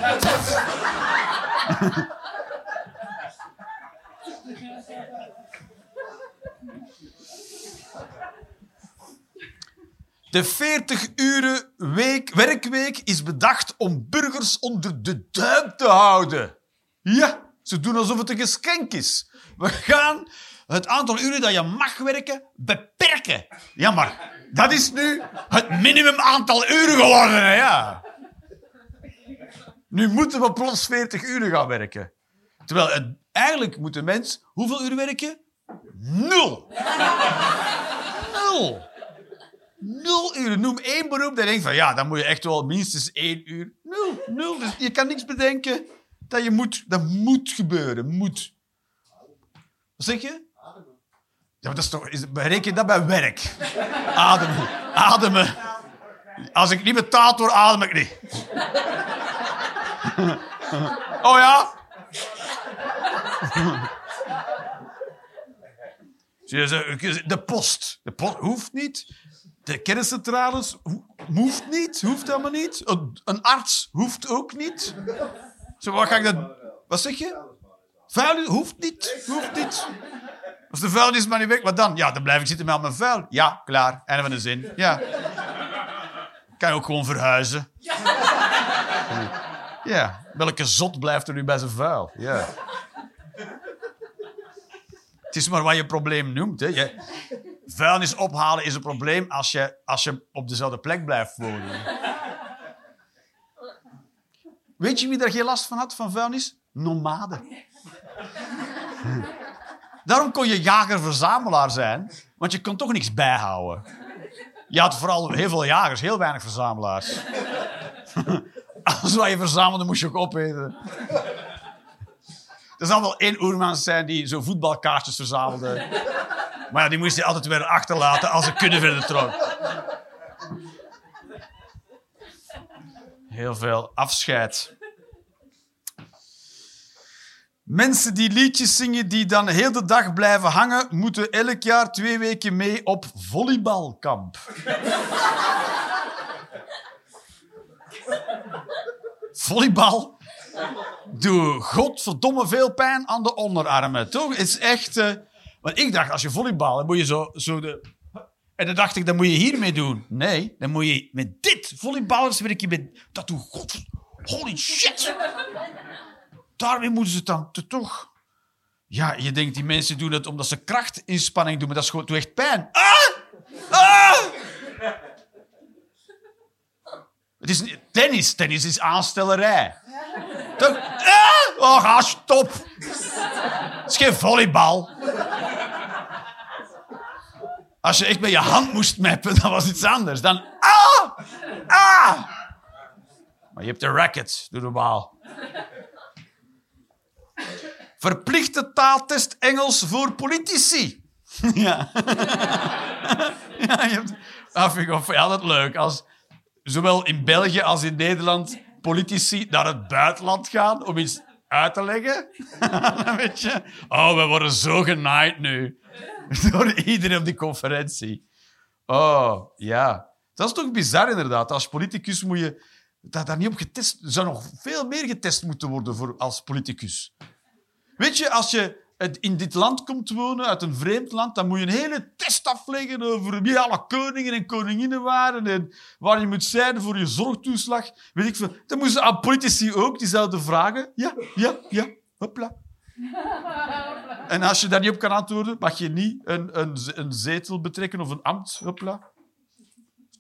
De 40 uren week, werkweek is bedacht om burgers onder de duim te houden. Ja, ze doen alsof het een geschenk is. We gaan het aantal uren dat je mag werken beperken. Ja, maar dat is nu het minimum aantal uren geworden. Hè, ja. Nu moeten we plots 40 uren gaan werken. Terwijl eigenlijk moet de mens hoeveel uren werken? Nul. Nul. Nul uur. Noem één beroep dat denkt van ja, dan moet je echt wel minstens één uur. Nul. Nul. Dus je kan niks bedenken dat je moet. Dat moet gebeuren. Moet. Wat zeg je? Ja, dat is toch, bereken dat bij werk? Ademen. Ademen. Als ik niet betaald word, adem ik niet. Oh ja? De post. De post hoeft niet. De kerncentrales ho- hoeft niet. Hoeft helemaal niet. Een, een arts hoeft ook niet. Zo, wat ga ik dat... Wat zeg je? Vuil hoeft niet. Hoeft niet. Als de vuilnisman niet weg, wat dan? Ja, dan blijf ik zitten met mijn vuil. Ja, klaar. Einde van de zin. Ja. Kan je ook gewoon verhuizen. Ja. Welke zot blijft er nu bij zijn vuil? Ja. Het is maar wat je probleem noemt. Hè. Vuilnis ophalen is een probleem als je, als je op dezelfde plek blijft wonen. Weet je wie daar geen last van had, van vuilnis? Nomaden. Daarom kon je jager-verzamelaar zijn, want je kon toch niks bijhouden. Je had vooral heel veel jagers, heel weinig verzamelaars. Alles wat je verzamelde, moest je ook opeten. Er zal wel één oermans zijn die zo voetbalkaartjes verzamelde. Maar die moest je altijd weer achterlaten als ze kunnen verder trok. Heel veel afscheid. Mensen die liedjes zingen die dan heel de dag blijven hangen, moeten elk jaar twee weken mee op volleybalkamp. Volleybal doe godverdomme veel pijn aan de onderarmen. Toch? Is echt... eh, Want ik dacht, als je volleybal, dan moet je zo, zo de... En dan dacht ik, dan moet je hiermee doen. Nee, dan moet je met dit. Volleyballers werk je met... Dat doe god... Holy shit! Daarmee moeten ze het dan toch... Ja, je denkt, die mensen doen het omdat ze krachtinspanning doen, maar dat is gewoon, doet echt pijn. Ah! Ah! Het is tennis. Tennis is aanstellerij. Toch? Ah! Oh, ga stop. Het is geen volleybal. Als je echt met je hand moest mappen, dan was iets anders. Dan... Ah! Maar je hebt de racket. Doe normaal. Verplichte taaltest Engels voor politici. ja. ja, je hebt... Dat vind ik wel- ja, dat leuk. Als zowel in België als in Nederland politici naar het buitenland gaan om iets uit te leggen. Weet je, oh, we worden zo genaaid nu. Door iedereen op die conferentie. Oh, ja. Dat is toch bizar, inderdaad. Als politicus moet je daar, daar niet op getest... Er zou nog veel meer getest moeten worden voor, als politicus. Weet je, als je in dit land komt wonen, uit een vreemd land, dan moet je een hele test afleggen over wie alle koningen en koninginnen waren en waar je moet zijn voor je zorgtoeslag. Weet ik veel. Dan moeten ze aan politici ook diezelfde vragen. Ja, ja, ja. Hopla. En als je daar niet op kan antwoorden, mag je niet een, een, een zetel betrekken of een ambt. Hopla.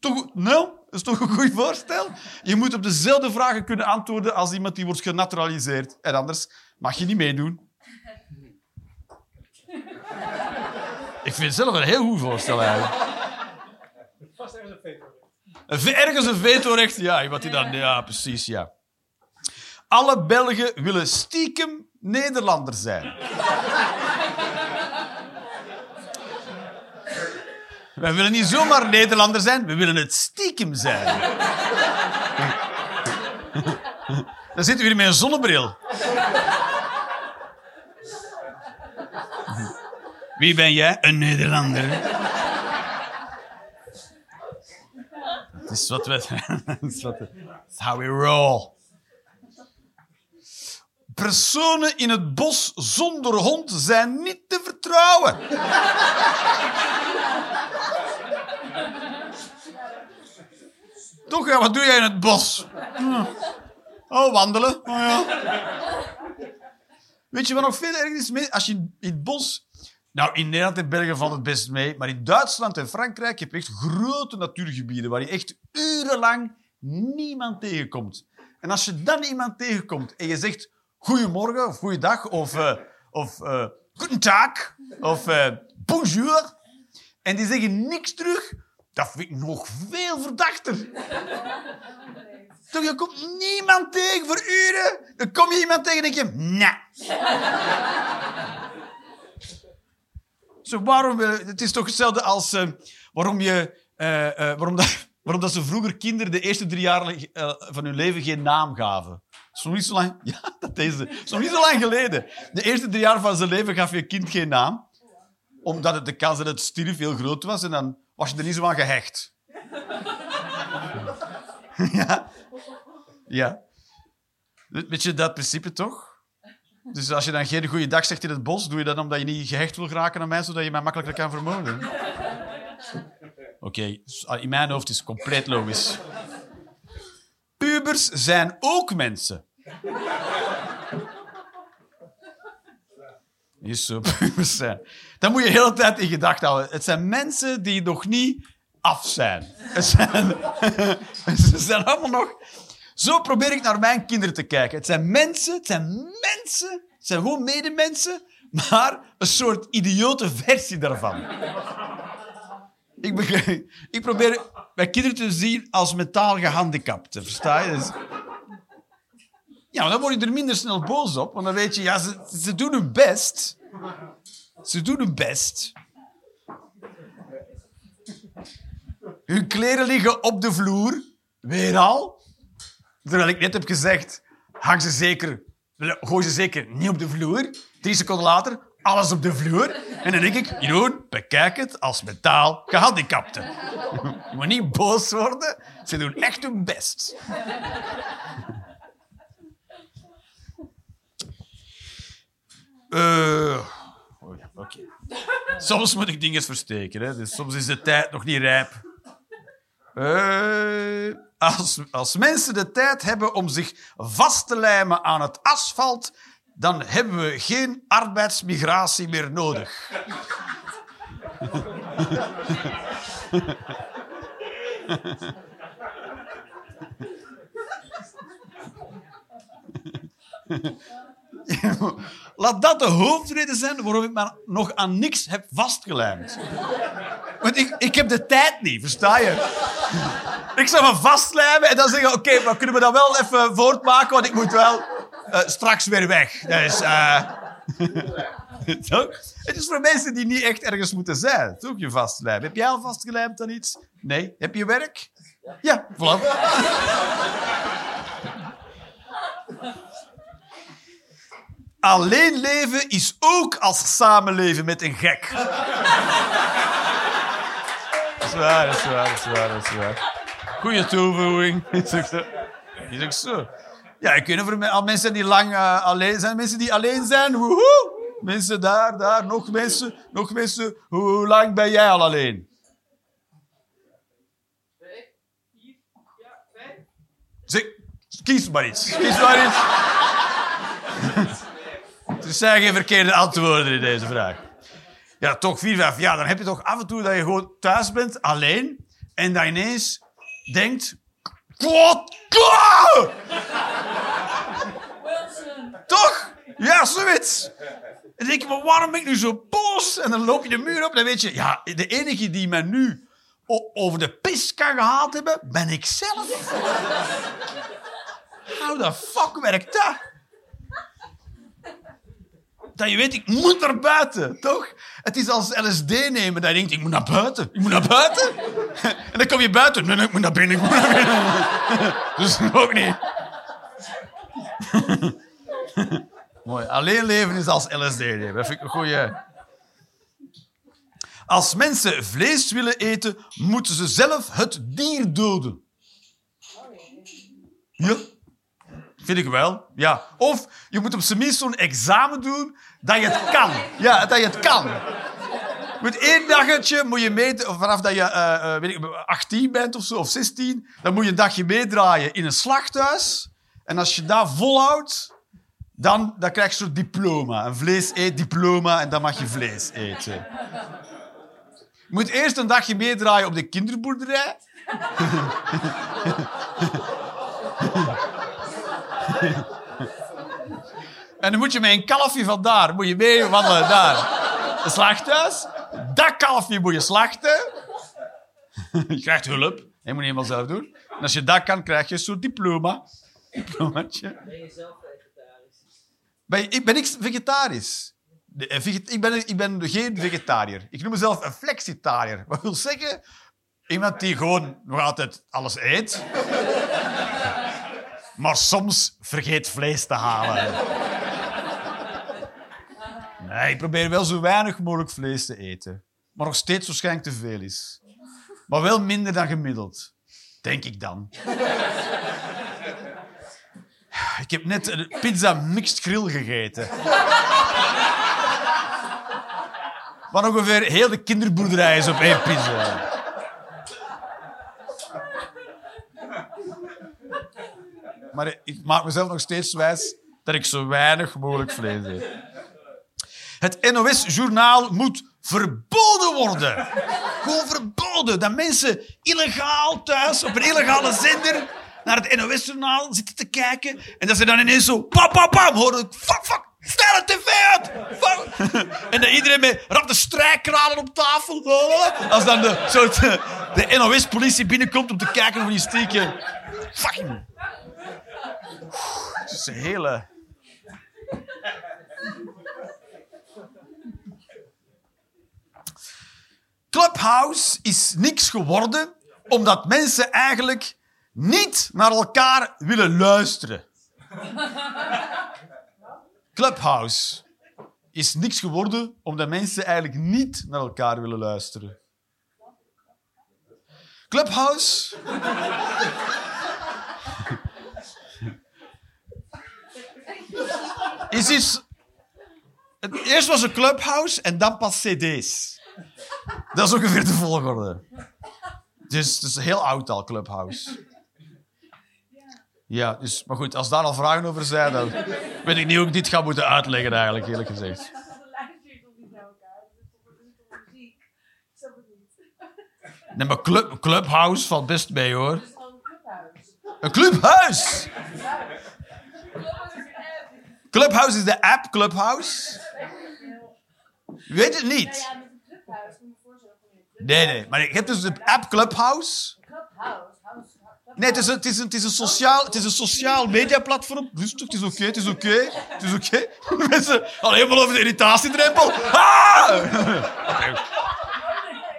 Toch, nou, dat is toch een goed voorstel? Je moet op dezelfde vragen kunnen antwoorden als iemand die wordt genaturaliseerd. En anders mag je niet meedoen. Ik vind het zelf een heel goed voorstel eigenlijk. Vast ergens een veto. Een ve- Ergens een vetorecht, ja. Wat die dan, ja, precies, ja. Alle Belgen willen stiekem Nederlander zijn. Wij willen niet zomaar Nederlander zijn, we willen het stiekem zijn. Dan zitten we hier met een zonnebril. Wie ben jij? Een Nederlander. Dat is wat we... Is how we roll. Personen in het bos zonder hond zijn niet te vertrouwen. Toch, ja, wat doe jij in het bos? Hm. Oh, wandelen. Oh, ja. Weet je wat nog veel erger is? Als je in het bos... Nou, in Nederland en België valt het best mee. Maar in Duitsland en Frankrijk heb je echt grote natuurgebieden waar je echt urenlang niemand tegenkomt. En als je dan iemand tegenkomt en je zegt goedemorgen of goeiedag of, eh of eh guten tag of eh, bonjour en die zeggen niks terug, dat vind ik nog veel verdachter. Toch, je komt niemand tegen voor uren. Dan kom je iemand tegen en denk je, nee. Zo, waarom, wil- het is toch hetzelfde als eh, waarom, je, eh, eh, waarom, dat, waarom dat ze vroeger kinderen de eerste drie jaar eh, van hun leven geen naam gaven. Nog niet zo lang... Ja, dat is, het. Niet zo lang geleden. De eerste drie jaar van zijn leven gaf je kind geen naam. Omdat het de kans dat het stierf heel groot was. En dan was je er niet zo aan gehecht. ja. Ja. Weet je dat principe toch? Dus als je dan geen goede dag zegt in het bos, doe je dat omdat je niet gehecht wil geraken aan mij, zodat je mij makkelijker kan vermoorden. Oké, dus, ah, in mijn hoofd is het compleet logisch. Pubers zijn ook mensen. Is pubers zijn. Dat moet je de hele tijd in gedachten houden. Het zijn mensen die nog niet af zijn. Zijn, ze zijn allemaal nog... Zo probeer ik naar mijn kinderen te kijken. Het zijn mensen, het zijn mensen, het zijn gewoon medemensen, maar een soort idiote versie daarvan. Ik, ik probeer mijn kinderen te zien als mentaal gehandicapten, versta je? Dus- ja, dan word je er minder snel boos op, want dan weet je, ja, ze, ze doen hun best. Ze doen hun best. Hun kleren liggen op de vloer, weer al. Terwijl ik net heb gezegd, hang ze zeker, gooi ze zeker niet op de vloer. Drie seconden later, alles op de vloer. En dan denk ik, Jeroen, bekijk het als mentaal gehandicapte. Je moet niet boos worden. Ze doen echt hun best. Ja, Oké. Soms moet ik dingen versteken, hè? dus soms is de tijd nog niet rijp. Eh, als, als mensen de tijd hebben om zich vast te lijmen aan het asfalt, dan hebben we geen arbeidsmigratie meer nodig. Laat dat de hoofdreden zijn waarom ik me nog aan niks heb vastgelijmd. Want ik, ik heb de tijd niet, versta je? Ik zou me vastlijmen en dan zeggen: Oké, maar kunnen we dat wel even voortmaken? Want ik moet wel eh, straks weer weg. Dus, toch? Het is voor mensen die niet echt ergens moeten zijn. Toch je vastlijmen. Heb jij al vastgelijmd aan iets? Nee. Heb je werk? Ja, voilà. Alleen leven is ook als samenleven met een gek. Dat is waar, dat is waar, dat is waar, dat is waar. Goeie toevoeging. Is ook zo. Is ook zo. Ja, ik weet niet me- al mensen die lang eh, alleen zijn. Mensen die alleen zijn, woehoe. Mensen daar, daar, nog mensen, nog mensen. Hoe lang ben jij al alleen? Vijf, vier, ja, vijf. Zeg, kies maar iets. Kies maar iets. Er zijn geen verkeerde antwoorden in deze vraag. Ja, toch vier, vijf jaar. Dan heb je toch af en toe dat je gewoon thuis bent, alleen. En dat ineens denkt... Toch? Ja, zoiets. En denk je, maar waarom ben ik nu zo boos? En dan loop je de muur op en dan weet je... Ja, de enige die mij nu over de pis kan gehaald hebben, ben ik zelf. How the fuck werkt dat? Dat je weet, ik moet naar buiten, toch? Het is als LSD nemen, dat je denkt, ik moet naar buiten. Ik moet naar buiten. En dan kom je buiten. Nee, ik moet naar binnen, ik moet naar binnen. Dus ook niet. Mooi. Alleen leven is als LSD nemen. Dat vind ik een goeie. Als mensen vlees willen eten, moeten ze zelf het dier doden. Ja. Vind ik wel, ja. Of je moet op zijn minst zo'n examen doen dat je het kan. Ja, dat je het kan. Met één dagetje moet je mee, vanaf dat je eh, weet ik, 18 bent of zo, of 16, dan moet je een dagje meedraaien in een slachthuis. En als je dat volhoudt, dan, dan krijg je zo'n diploma. Een vlees eet diploma en dan mag je vlees eten. Je moet eerst een dagje meedraaien op de kinderboerderij. En dan moet je met een kalfje van daar, moet je mee wandelen daar. Een slachthuis. Dat kalfje moet je slachten. Je krijgt hulp. Je moet niet helemaal zelf doen. En als je dat kan, krijg je een soort diploma. Diplomaatje. Ben je zelf vegetarisch? Ben, ik ben ik vegetarisch. Eh, ik, ben, ik ben geen vegetariër. Ik noem mezelf een flexitariër. Wat wil zeggen? Iemand die gewoon nog altijd alles eet. Maar soms vergeet vlees te halen. Nee, ik probeer wel zo weinig mogelijk vlees te eten. Maar nog steeds waarschijnlijk te veel is. Maar wel minder dan gemiddeld. Denk ik dan. Ik heb net een pizza mixed grill gegeten. Wat ongeveer heel de kinderboerderij is op één pizza. Maar ik maak mezelf nog steeds wijs dat ik zo weinig mogelijk vlees eet. Het NOS-journaal moet verboden worden. Gewoon verboden. Dat mensen illegaal thuis op een illegale zender naar het NOS-journaal zitten te kijken. En dat ze dan ineens zo pam, pam, pam horen. Fuck, fuck, stel de tv uit. Fuck. En dat iedereen met rapte strijkkranen op tafel. Als dan de, soort, de NOS-politie binnenkomt om te kijken of die stiekem... Fucking... Het is een hele... Clubhouse is niks geworden omdat mensen eigenlijk niet naar elkaar willen luisteren. Clubhouse is niks geworden omdat mensen eigenlijk niet naar elkaar willen luisteren. Clubhouse. is iets Het eerst was een clubhouse en dan pas cd's. Dat is ongeveer de volgorde. Dus het is heel oud al, clubhouse. Ja, dus, maar goed, als daar al vragen over zijn, dan weet ik niet hoe ik dit ga moeten uitleggen eigenlijk, eerlijk gezegd. Nee, maar club, clubhouse valt best mee, hoor. Het is gewoon een clubhuis. Een clubhuis! Clubhuis is een app. Clubhouse is de app Clubhouse. Je weet het niet. club. Nee, nee, maar je hebt dus de app Clubhouse. Clubhouse. House. Nee, het is een, het is een, het is een, sociaal, het is een sociaal mediaplatform. Rustig, het is oké, het is oké. Het is oké. Mensen, al helemaal over de irritatiedrempel. Ah!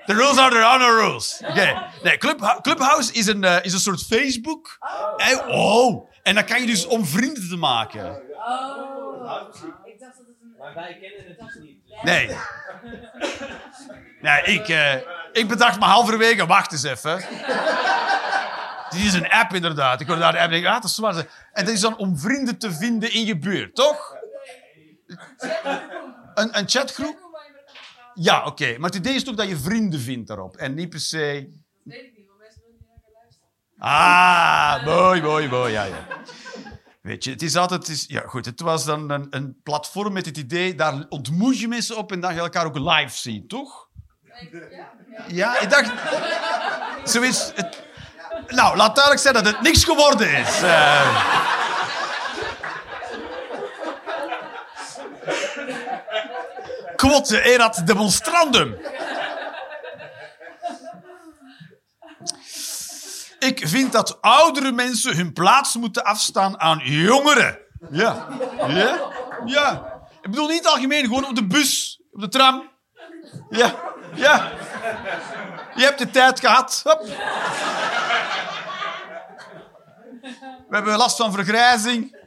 The rules are the honor rules. Oké. Nee, Clubha- Clubhouse is een, eh, is een soort Facebook. En, oh, en dan kan je dus om vrienden te maken. Oh. Ik dacht dat het een... Maar wij kennen het dus niet. Nee. Nee, ik, eh, ik bedacht me halverwege, wacht eens even. Dit is een app inderdaad. Ik hoorde daar de app en denk, ah, dat is zwaar. En dat is dan om vrienden te vinden in je buurt, toch? Een, een chatgroep? Ja, oké. Maar het idee is toch dat je vrienden vindt daarop. En niet per se... dat weet ik niet, want mensen willen niet naar elkaar luisteren. Ah, mooi, mooi, mooi. Ja, ja. Weet je, het is altijd... Is, ja, goed, het was dan een, een platform met het idee, daar ontmoet je mensen op en dan ga je elkaar ook live zien, toch? Ja, ja. Ik dacht... Zoiets... Het, nou, laat duidelijk zijn dat het niks geworden is. Eh. Quod erat demonstrandum. Ik vind dat oudere mensen hun plaats moeten afstaan aan jongeren. Ja. Ja? Ja. Ik bedoel niet algemeen, gewoon op de bus, op de tram. Ja. Ja. Je hebt de tijd gehad. We hebben last van vergrijzing.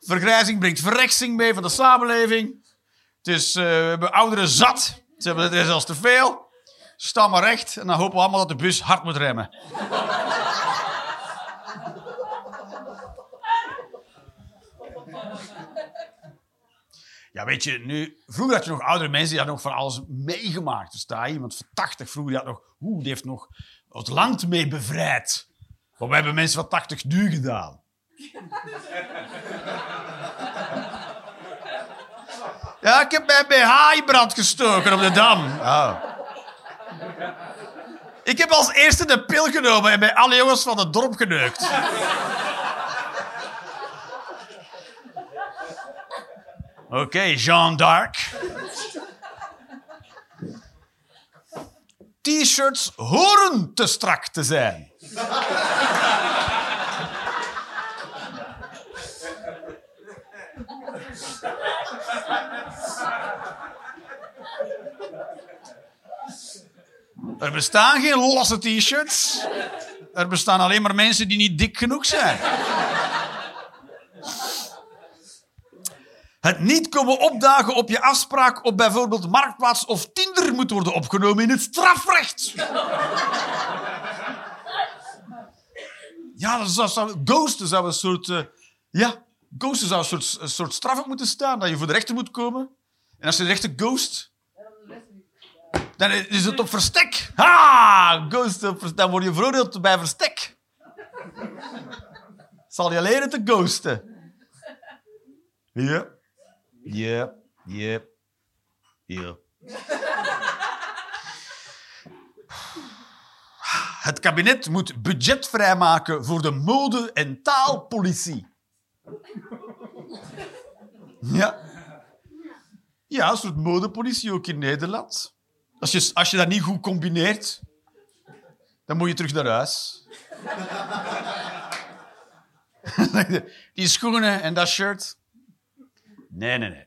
Vergrijzing brengt verreksing mee van de samenleving. Dus we hebben ouderen zat. Ze hebben het zelfs te veel. Staan maar recht en dan hopen we allemaal dat de bus hard moet remmen. Ja, weet je, nu, vroeger had je nog oudere mensen die hadden nog van alles meegemaakt. Dus daar iemand van 80 vroeger, die had nog, oeh, die heeft nog het land mee bevrijd. Wat hebben mensen van 80 nu gedaan? Ja, ik heb mijn BH in brand gestoken op de dam. Oh. Ik heb als eerste de pil genomen en bij alle jongens van het dorp geneukt. Oké, Jean d'Arc. T-shirts horen te strak te zijn. Er bestaan geen losse t-shirts. Er bestaan alleen maar mensen die niet dik genoeg zijn. Het niet komen opdagen op je afspraak op bijvoorbeeld Marktplaats of Tinder moet worden opgenomen in het strafrecht. Ja, dat zou, ghosten zou een soort... eh, ja, ghosten zou een soort, straf moeten staan. Dat je voor de rechter moet komen. En als je de rechter ghost... Dan is het op verstek. Ha! Ghost Dan word je veroordeeld bij verstek. Zal je leren te ghosten. Ja. Ja. Ja. Ja. Het kabinet moet budget vrijmaken voor de mode- en taalpolitie. Ja. Ja, een soort modepolitie ook in Nederland. Als je, als je dat niet goed combineert, dan moet je terug naar huis. Die schoenen en dat shirt. Nee, nee, nee.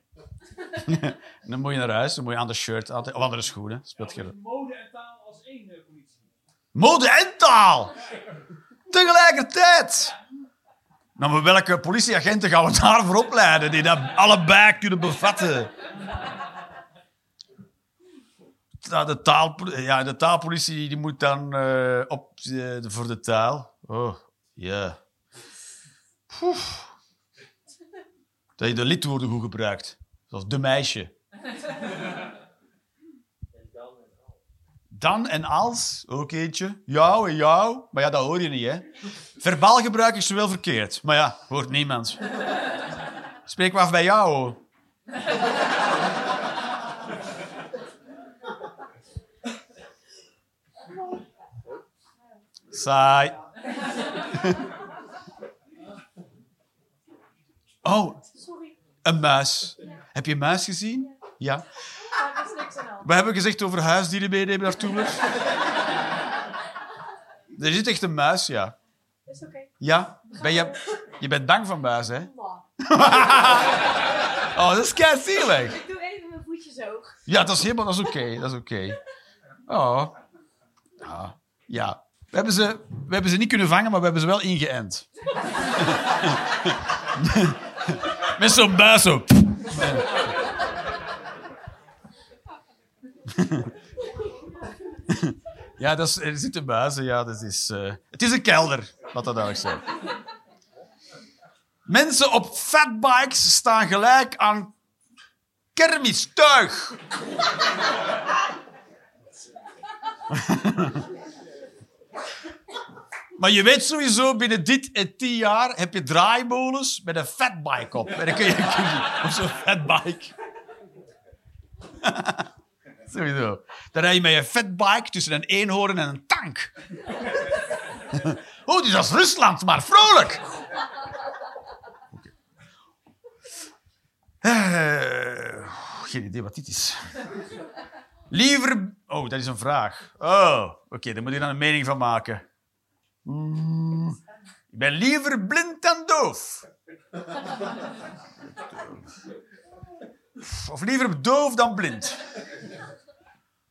dan moet je naar huis, dan moet je ander shirt aan, of andere schoenen. Speelt rol. Mode en taal als één eh, politie. Mode en taal. Tegelijkertijd. Nou, maar welke politieagenten gaan we daarvoor opleiden die dat allebei kunnen bevatten? De, taal, ja, de taalpolitie die moet dan eh, op eh, voor de taal. Oh, ja. Dat je de lidwoorden goed gebruikt. Zoals de meisje. Dan en als, ook eentje. Jou en jou. Maar ja, dat hoor je niet, hè. Verbaal gebruik is wel verkeerd. Maar ja, hoort niemand. Spreek maar af bij jou. hoor. Saai. Oh, een muis. Heb je een muis gezien? Ja. We hebben gezegd over huisdieren meenemen naar Toemler. Er zit echt een muis, ja. Is oké. Ja? Ben je, je bent bang van muizen, hè? Oh, dat is kei zielig. Ik doe even mijn voetjes hoog. Ja, dat is helemaal dat is oké. Dat is oké. Oh. Ja. ja. We hebben, ze, we hebben ze niet kunnen vangen, maar we hebben ze wel ingeënt. Met zo'n buis op. Ja, dat is, er zitten buizen. Ja, dat is, eh, het is een kelder, wat dat duidelijk zijn. Mensen op fatbikes staan gelijk aan kermistuig. Maar je weet sowieso, binnen dit en tien jaar heb je draaimolens met een fatbike op. En dan kun je, kun je op zo'n fatbike. sowieso. Dan rij je met je fatbike tussen een eenhoorn en een tank. oh, het is als Rusland, maar vrolijk. Oké. Eh, geen idee wat dit is. Liever... Oh, dat is een vraag. Oh, oké, daar moet je dan een mening van maken. Oeh, ik ben liever blind dan doof. Of liever doof dan blind.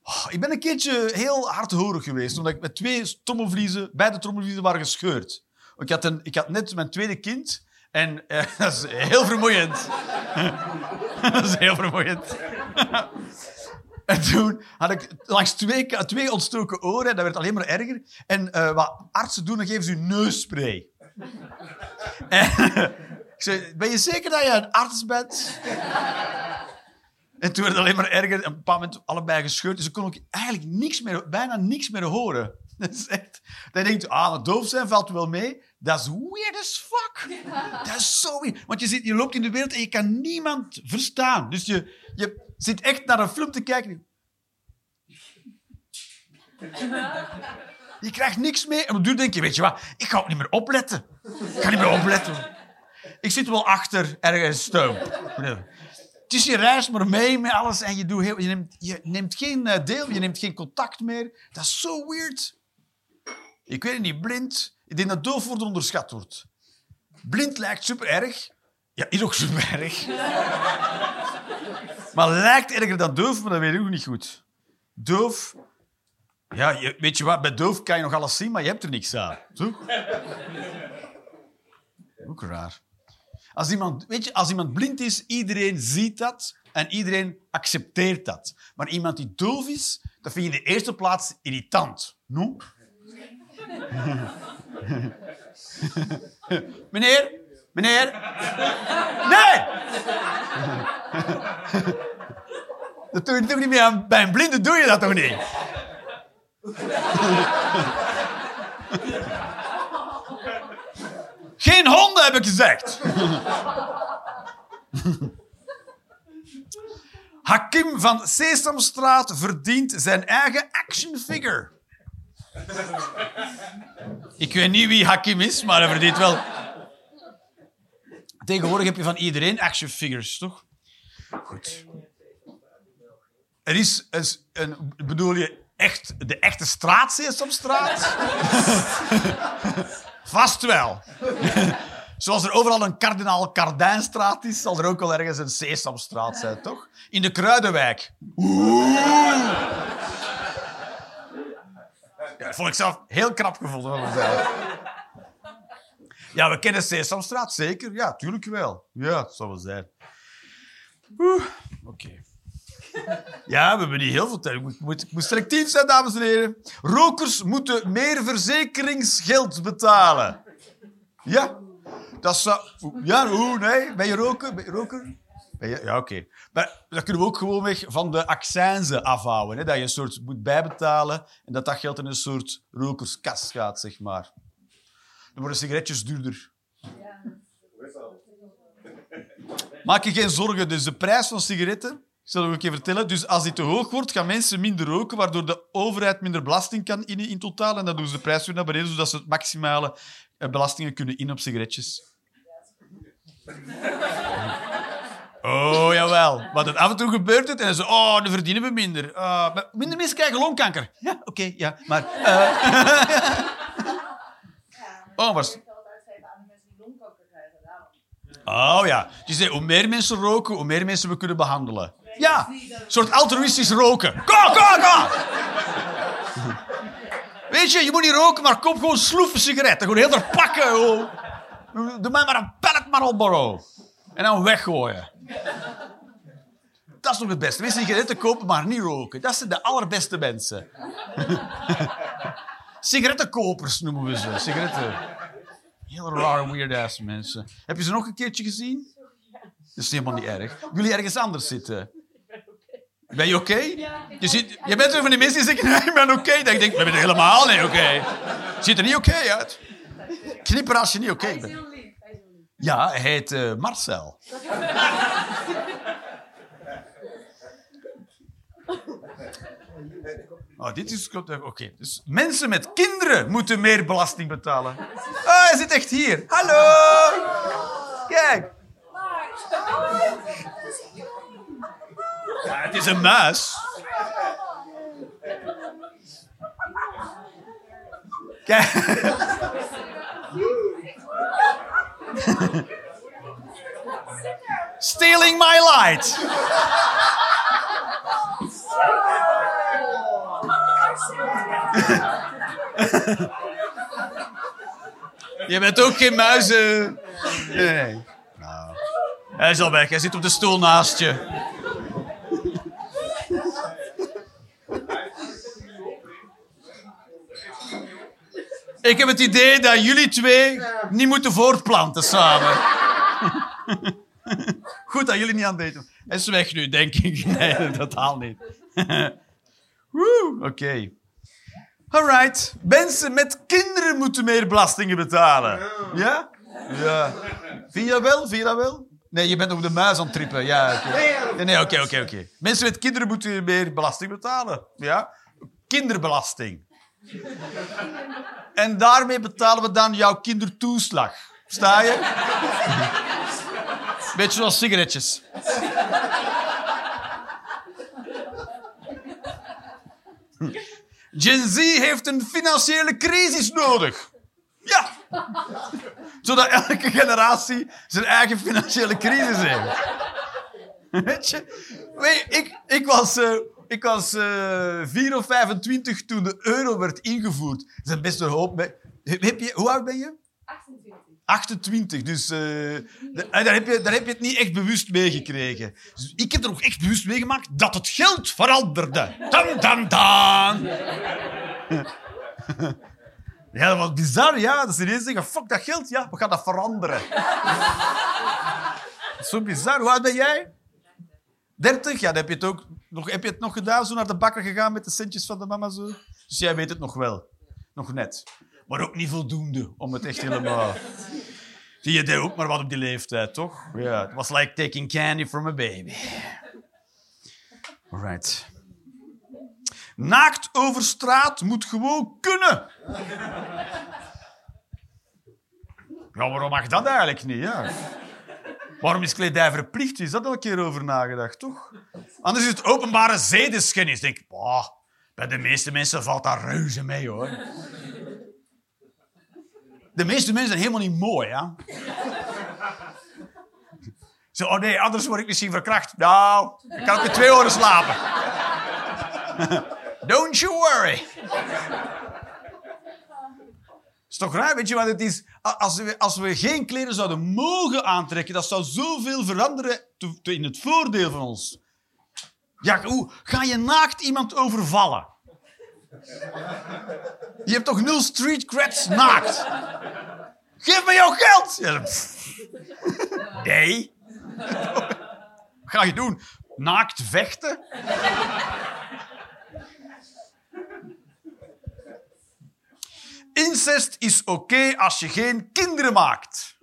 Oh, ik ben een keertje heel hardhorig geweest, omdat ik met twee trommelvliezen, beide trommelvliezen waren gescheurd. Ik had, een, ik had net mijn tweede kind en eh, dat is heel vermoeiend. dat is heel vermoeiend. En toen had ik langs twee, twee ontstoken oren en dat werd alleen maar erger. En eh, wat artsen doen, dan geven ze u neusspray. en ik zei, ben je zeker dat je een arts bent? en toen werd het alleen maar erger. En op een bepaald moment allebei gescheurd. Dus ik kon ook eigenlijk niks meer, bijna niks meer horen. Dat is echt... Dan denk je, ah, doof zijn valt wel mee. Dat is weird as fuck. Dat is zo weird. Want je, zit, je loopt in de wereld en je kan niemand verstaan. Dus je, je zit echt naar een film te kijken. Je krijgt niks mee. En op duur denk je, weet je wat, ik ga ook niet meer opletten. Ik ga niet meer opletten. Ik zit wel achter ergens stoom. Het is je reis maar mee met alles en je, doet heel, je, neemt, je neemt geen eh, deel, je neemt geen contact meer. Dat is zo weird. Ik weet niet, blind. Ik denk dat doof worden onderschat wordt. Blind lijkt super erg. Ja, is ook super erg. Maar lijkt erger dan doof, maar dat weet ik ook niet goed. Doof. Ja, je, weet je wat? Bij doof kan je nog alles zien, maar je hebt er niks aan. Toch? Ook raar. Als iemand, weet je, als iemand blind is, iedereen ziet dat en iedereen accepteert dat. Maar iemand die doof is, dat vind je in de eerste plaats irritant. No? meneer? Meneer? Nee! Dat doe je toch niet meer aan, bij een blinde doe je dat toch niet? Geen honden, heb ik gezegd. Hakim van Sesamstraat verdient zijn eigen action figure. Ik weet niet wie Hakim is, maar hij verdient wel. Tegenwoordig heb je van iedereen action figures, toch? Goed. Er is een, bedoel je echt de echte straat Sesamstraat? Vast wel. Zoals er overal een kardinaal Kardijnstraat is, zal er ook wel ergens een Sesamstraat zijn, toch? In de Kruidenwijk. Oeh. Dat vond ik zelf heel knap gevonden van mezelf. Ja, we kennen Sesamstraat, zeker. Ja, tuurlijk wel. Ja, het zal wel zijn. Oké. Ja, we hebben niet heel veel tijd. Ik moet, ik moet, selectief zijn, dames en heren. Rokers moeten meer verzekeringsgeld betalen. Ja, dat zou... Ja, hoe? Nee? Ben je roker? Ben je roker? Ja, oké. Maar dat kunnen we ook gewoon weg van de accijnzen afhouden. Hè? Dat je een soort moet bijbetalen en dat dat geld in een soort rokerskas gaat, zeg maar. Dan worden sigaretjes duurder. Maak je geen zorgen. Dus de prijs van sigaretten, ik zal het ook keer vertellen. Dus als die te hoog wordt, gaan mensen minder roken, waardoor de overheid minder belasting kan innen in totaal. En dan doen ze de prijs weer naar beneden, zodat ze het maximale eh, belastingen kunnen in op sigaretjes. Oh, jawel. Wat het af en toe gebeurt het en dan zo, oh, dan verdienen we minder. Maar minder mensen krijgen longkanker. Ja, oké, ja. Maar, eh, Oh, was- geld uitgeven aan de mensen die longkanker krijgen. Daarom. oh ja. Je zegt, hoe meer mensen roken, hoe meer mensen we kunnen behandelen. Ja, een soort altruïstisch roken. Ga, ga, ga! Weet je, je moet niet roken, maar koop gewoon sloeven sigaretten. Gewoon heel erg pakken. oh. Doe mij maar een pellet Marlboro. En dan weggooien. Dat is nog het beste. Mensen sigaretten kopen, maar niet roken. Dat zijn de allerbeste mensen. Sigarettenkopers noemen we ze. Sigaretten. Heel rare, weird-ass mensen. Heb je ze nog een keertje gezien? Dat is helemaal niet erg. Je ergens anders zitten? Ben je oké? Je, je bent zo van die mensen die zeggen, nee, ik ben oké. Dan denk ik, we zijn helemaal niet oké. Ziet er niet oké uit. Knipper als je niet oké bent. Ja, hij heet eh, Marcel. Oh, dit is... Oké, dus mensen met kinderen moeten meer belasting betalen. Ah, hij zit echt hier. Hallo! Kijk. Ja, het is een muis. Kijk. Stealing my light. Je bent ook geen muizen. Nee. Nou. Hij is al weg. Hij zit op de stoel naast je. Ik heb het idee dat jullie twee niet moeten voortplanten samen. Goed dat jullie niet aan het. Hij is weg nu, denk ik. Nee, totaal niet. Oké. Alright. Mensen met kinderen moeten meer belastingen betalen. Ja? Ja. Vind je dat wel? Vind je dat wel? Nee, je bent op de muis aan het trippen. Ja, oké. Nee, oké, oké, oké. Mensen met kinderen moeten meer belasting betalen. Ja? Kinderbelasting. En daarmee betalen we dan jouw kindertoeslag. Sta je? Beetje zoals sigaretjes. Gen Z heeft een financiële crisis nodig. Ja. Zodat elke generatie zijn eigen financiële crisis heeft. Weet je? Ik, ik was, eh, ik was eh 4 of 25 toen de euro werd ingevoerd. Er zijn best een hoop... Heb je, hoe oud ben je? 28. 28, dus eh, en daar, heb je, heb je het niet echt bewust meegekregen. Dus ik heb er ook echt bewust meegemaakt dat het geld veranderde. Dan, dan, dan. Ja, dat was bizar, ja. Dat ze ineens zeggen, fuck dat geld, ja, we gaan dat veranderen. Zo bizar. Hoe oud ben jij? 30? Ja, dan heb je het ook nog, heb je het nog gedaan, zo naar de bakker gegaan met de centjes van de mama zo. Dus jij weet het nog wel. Nog net. Maar ook niet voldoende om het echt helemaal... Zie je deed ook maar wat op die leeftijd, toch? Ja, het was like taking candy from a baby. Alright. Naakt over straat moet gewoon kunnen. Ja, waarom mag dat eigenlijk niet? Ja? Waarom is kledij verplicht? Is dat al een keer over nagedacht, toch? Anders is het openbare zedeschennis. Denk, bah, bij de meeste mensen valt dat reuze mee, hoor. De meeste mensen zijn helemaal niet mooi, ja. Zo, oh nee, anders word ik misschien verkracht. Nou, ik kan ook in twee oren slapen. Don't you worry. is toch raar, weet je wat het is? Als we, als we geen kleren zouden mogen aantrekken, dat zou zoveel veranderen in het voordeel van ons. Ja, hoe ga je naakt iemand overvallen? Je hebt toch nul street creds naakt? Geef me jouw geld! Nee. ga je doen? Naakt vechten? Incest is oké als je geen kinderen maakt.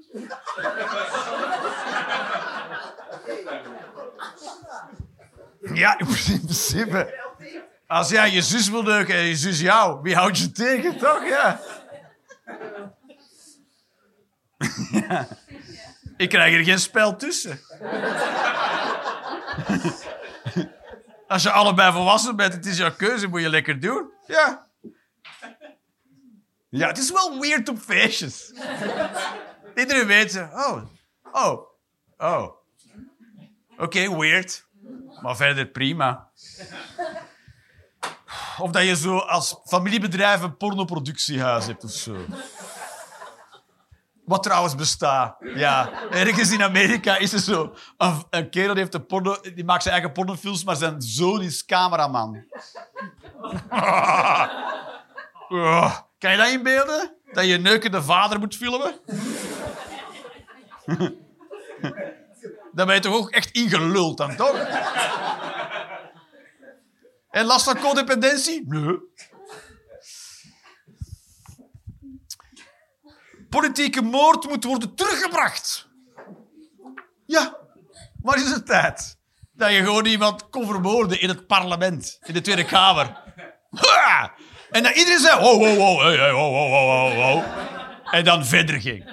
Ja, in principe. Als jij je zus wil neuken en je zus jou, wie houdt je tegen, toch? Ja. Ik krijg er geen spel tussen. Als je allebei volwassen bent, het is jouw keuze, moet je lekker doen. Ja. Ja, het is wel weird op feestjes. Iedereen weet ze. Oh, oh, oh. Oké, weird. Maar verder prima. Of dat je zo als familiebedrijf een pornoproductiehuis hebt of zo. Wat trouwens bestaat. Ja, ergens in Amerika is er zo... Een, een kerel heeft een porno, die maakt zijn eigen pornofilms, maar zijn zoon is cameraman. Oh, kan je dat inbeelden? Dat je neukende vader moet filmen? Dan ben je toch ook echt ingeluld dan, toch? En last van codependentie? Nee. Politieke moord moet worden teruggebracht. Ja, waar is het tijd? Dat je gewoon iemand kon vermoorden in het parlement, in de Tweede Kamer. En dat iedereen zei, wow, wow, wow, hey, wow, wow, wow, wow. En dan verder ging.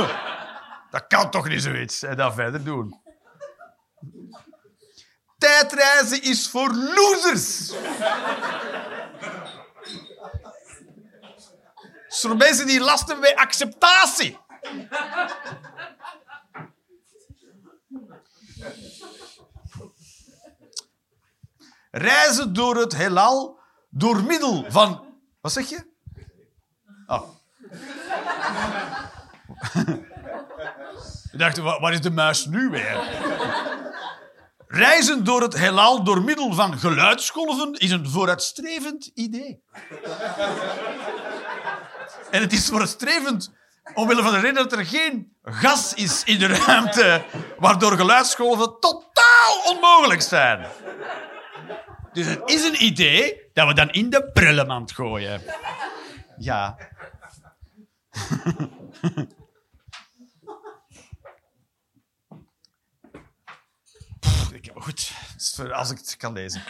dat kan toch niet zoiets. En dan verder doen. Tijdreizen is voor losers. Het voor mensen die last hebben bij acceptatie. Reizen door het heelal door middel van... Wat zeg je? Oh. Ik dacht, wa- waar is de muis nu weer? Reizen door het heelal door middel van geluidsgolven is een vooruitstrevend idee. En het is vooruitstrevend omwille van de reden dat er geen gas is in de ruimte, waardoor geluidsgolven totaal onmogelijk zijn. Dus het is een idee dat we dan in de prullenmand gooien. Ja. Pff, ik- Goed, voor als ik het kan lezen.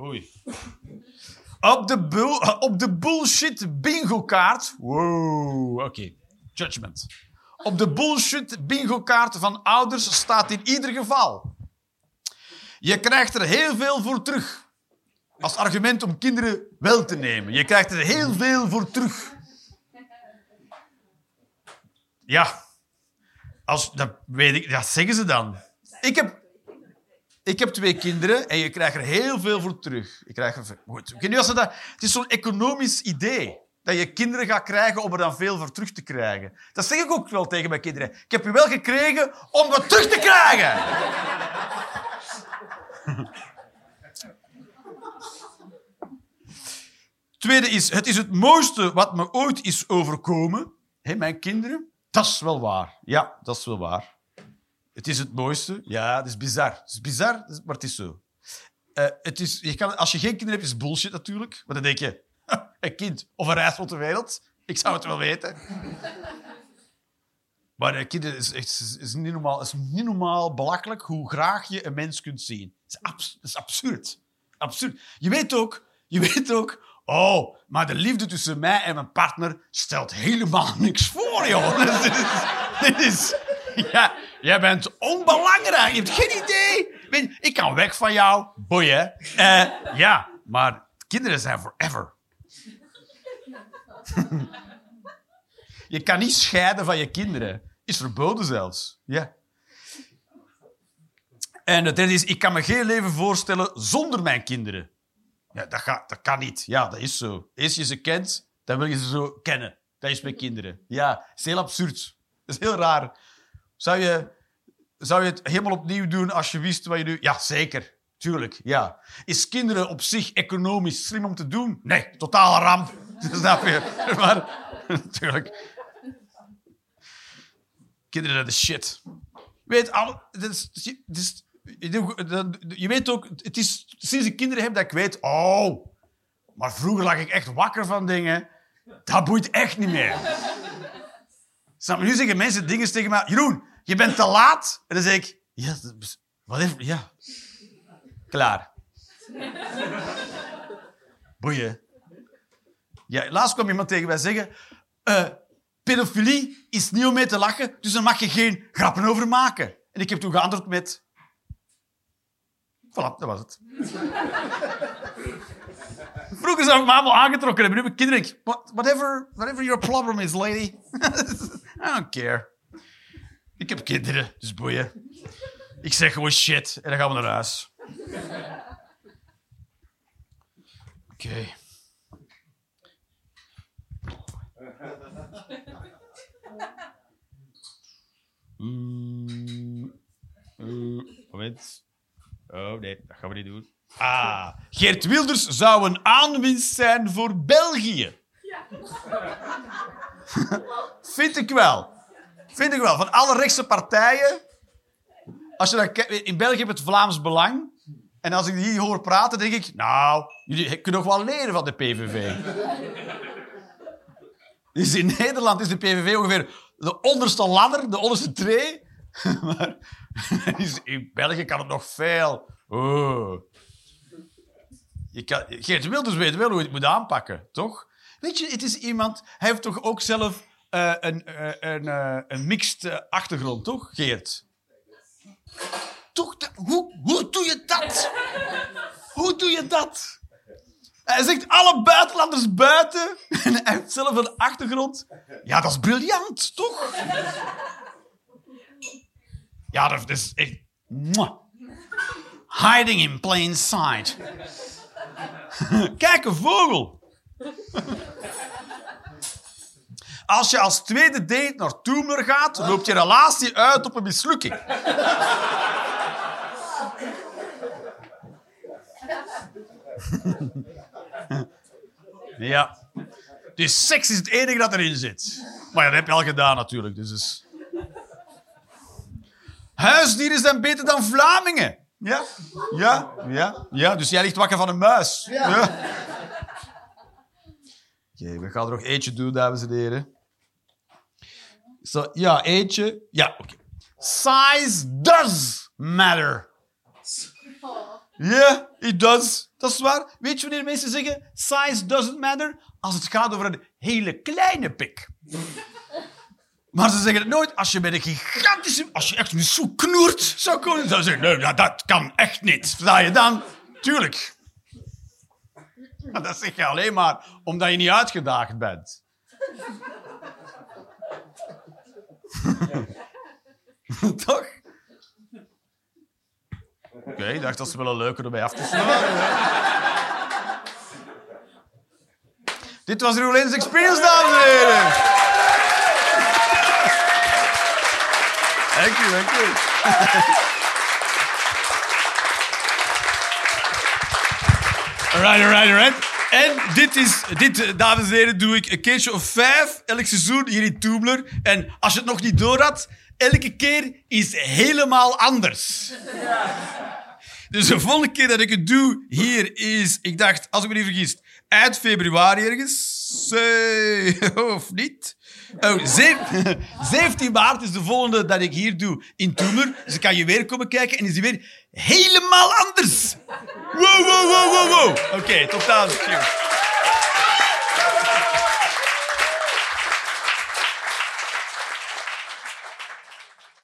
Oei. Op de, bul- op de bullshit bingo kaart. Wow, oké. Judgment. Op de bullshit bingo kaart van ouders staat in ieder geval. Je krijgt er heel veel voor terug. Als argument om kinderen wel te nemen. Je krijgt er heel veel voor terug. Ja. Als, dat, weet ik, dat zeggen ze dan. Ik heb, ik heb twee kinderen en je krijgt er heel veel voor terug. Je krijgt er, goed, ik ze dat, het is zo'n economisch idee. Dat je kinderen gaat krijgen om er dan veel voor terug te krijgen. Dat zeg ik ook wel tegen mijn kinderen. Ik heb je wel gekregen om wat terug te krijgen. Tweede is, het is het mooiste wat me ooit is overkomen. Hé, mijn kinderen, dat is wel waar. Ja, dat is wel waar. Het is het mooiste. Ja, het is bizar. Het is bizar, maar het is zo. Eh, het is, je kan, als je geen kinderen hebt, is het bullshit natuurlijk. Maar dan denk je, een kind of een reis rond de wereld. Ik zou het wel weten. Maar een kinderen is, is, is niet normaal, is niet normaal belachelijk hoe graag je een mens kunt zien. Het is, abs- het is absurd. Absurd. Je weet ook, je weet ook, oh, maar de liefde tussen mij en mijn partner stelt helemaal niks voor, joh. Dit is, dit is, ja, jij bent onbelangrijk. Je hebt geen idee. Ik kan weg van jou, boeien. Eh, ja, maar kinderen zijn forever. Je kan niet scheiden van je kinderen. Is verboden zelfs. Ja. En het is, ik kan me geen leven voorstellen zonder mijn kinderen. Ja, dat, gaat, dat kan niet. Ja, dat is zo. Eerst je ze kent, dan wil je ze zo kennen. Dat is met kinderen. Ja, dat is heel absurd. Dat is heel raar. Zou je, zou je het helemaal opnieuw doen als je wist wat je nu... Ja, zeker. Tuurlijk, ja. Is kinderen op zich economisch slim om te doen? Nee, totale ramp. Snap je? Maar, natuurlijk. Kinderen zijn de shit. Weet, alle, dit is, is, je dat- weet ook, het is sinds ik kinderen heb dat ik weet... Oh, maar vroeger lag ik echt wakker van dingen. Dat boeit echt niet meer. Snap? Nu zeggen mensen dingen tegen mij... Jeroen, je bent te laat. En dan zeg ik... Ja, is- wat heeft... Ja. Klaar. Boeien. Ja, laatst kwam iemand tegen mij zeggen... eh, pedofilie is niet om mee te lachen, dus daar mag je geen grappen over maken. En ik heb toen geantwoord met... Voilà, dat was het. Vroeger zou ik me allemaal aangetrokken hebben. Nu heb ik kinderen. denk ik, "What- Whatever, whatever your problem is, lady. I don't care. Ik heb kinderen, dus boeien. Ik zeg gewoon shit en dan gaan we naar huis. Oké. Mm, eh, moment. Oh nee, dat gaan we niet doen. Ah, Geert Wilders zou een aanwinst zijn voor België. Vind ik wel. Vind ik wel. Van alle rechtse partijen. Als je in België heb het Vlaams Belang. En als ik die hier hoor praten, denk ik... Nou, jullie kunnen nog wel leren van de PVV. Dus in Nederland is de PVV ongeveer de onderste ladder, de onderste tree. maar in België kan het nog veel. Oh. Je kan, Geert Wilders weet wel hoe je het moet aanpakken, toch? Weet je, het is iemand... Hij heeft toch ook zelf eh, een, eh, een, eh, een mixed achtergrond, toch, Geert? Toch? dat- hoe, hoe doe je dat? Hoe doe je dat? Hij zegt alle buitenlanders buiten. En hij heeft zelf een achtergrond. Ja, dat is briljant, toch? Ja, dat is echt... Hiding in plain sight. Kijk, een vogel. Als je als tweede date naar Toemler gaat, loopt je relatie uit op een mislukking. Ja. Dus seks is het enige dat erin zit. Maar ja, dat heb je al gedaan natuurlijk. Dus is... Huisdieren zijn beter dan Vlamingen. Ja? Ja? Ja? Ja, dus jij ligt wakker van een muis. Ja. Oké, we gaan er nog eentje doen, dames en heren. Ja, eentje. Ja, oké. Size does matter. Ja, it does. Dat is waar. Weet je wanneer mensen zeggen size doesn't matter? Als het gaat over een hele kleine pik. Maar ze zeggen het nooit als je met een gigantische... Als je echt zo knoert zou. Dan zeggen nee, ja, dat kan echt niet. Versta je dan? Tuurlijk. Maar dat zeg je alleen maar omdat je niet uitgedaagd bent. Toch? Oké, ik dacht dat is wel een leuke erbij af te sluiten. Dit was Roelens Experience, dames en heren. Dank u, dank u. Alright, alright, alright. En dit is, dit, eh, dames en heren, doe ik een keertje of vijf elk seizoen hier in Toebler. En als je het nog niet door had, elke keer is helemaal anders. Dus de volgende keer dat ik het doe hier is, ik dacht, als ik me niet vergis, eind februari ergens. Of niet? Oh, zeven- 17 maart is de volgende dat ik hier doe in Toemer. Dus dan kan je weer komen kijken en is die weer helemaal anders. Wow, wow, wow, wow, wow. Oké, tot dan. Cheers.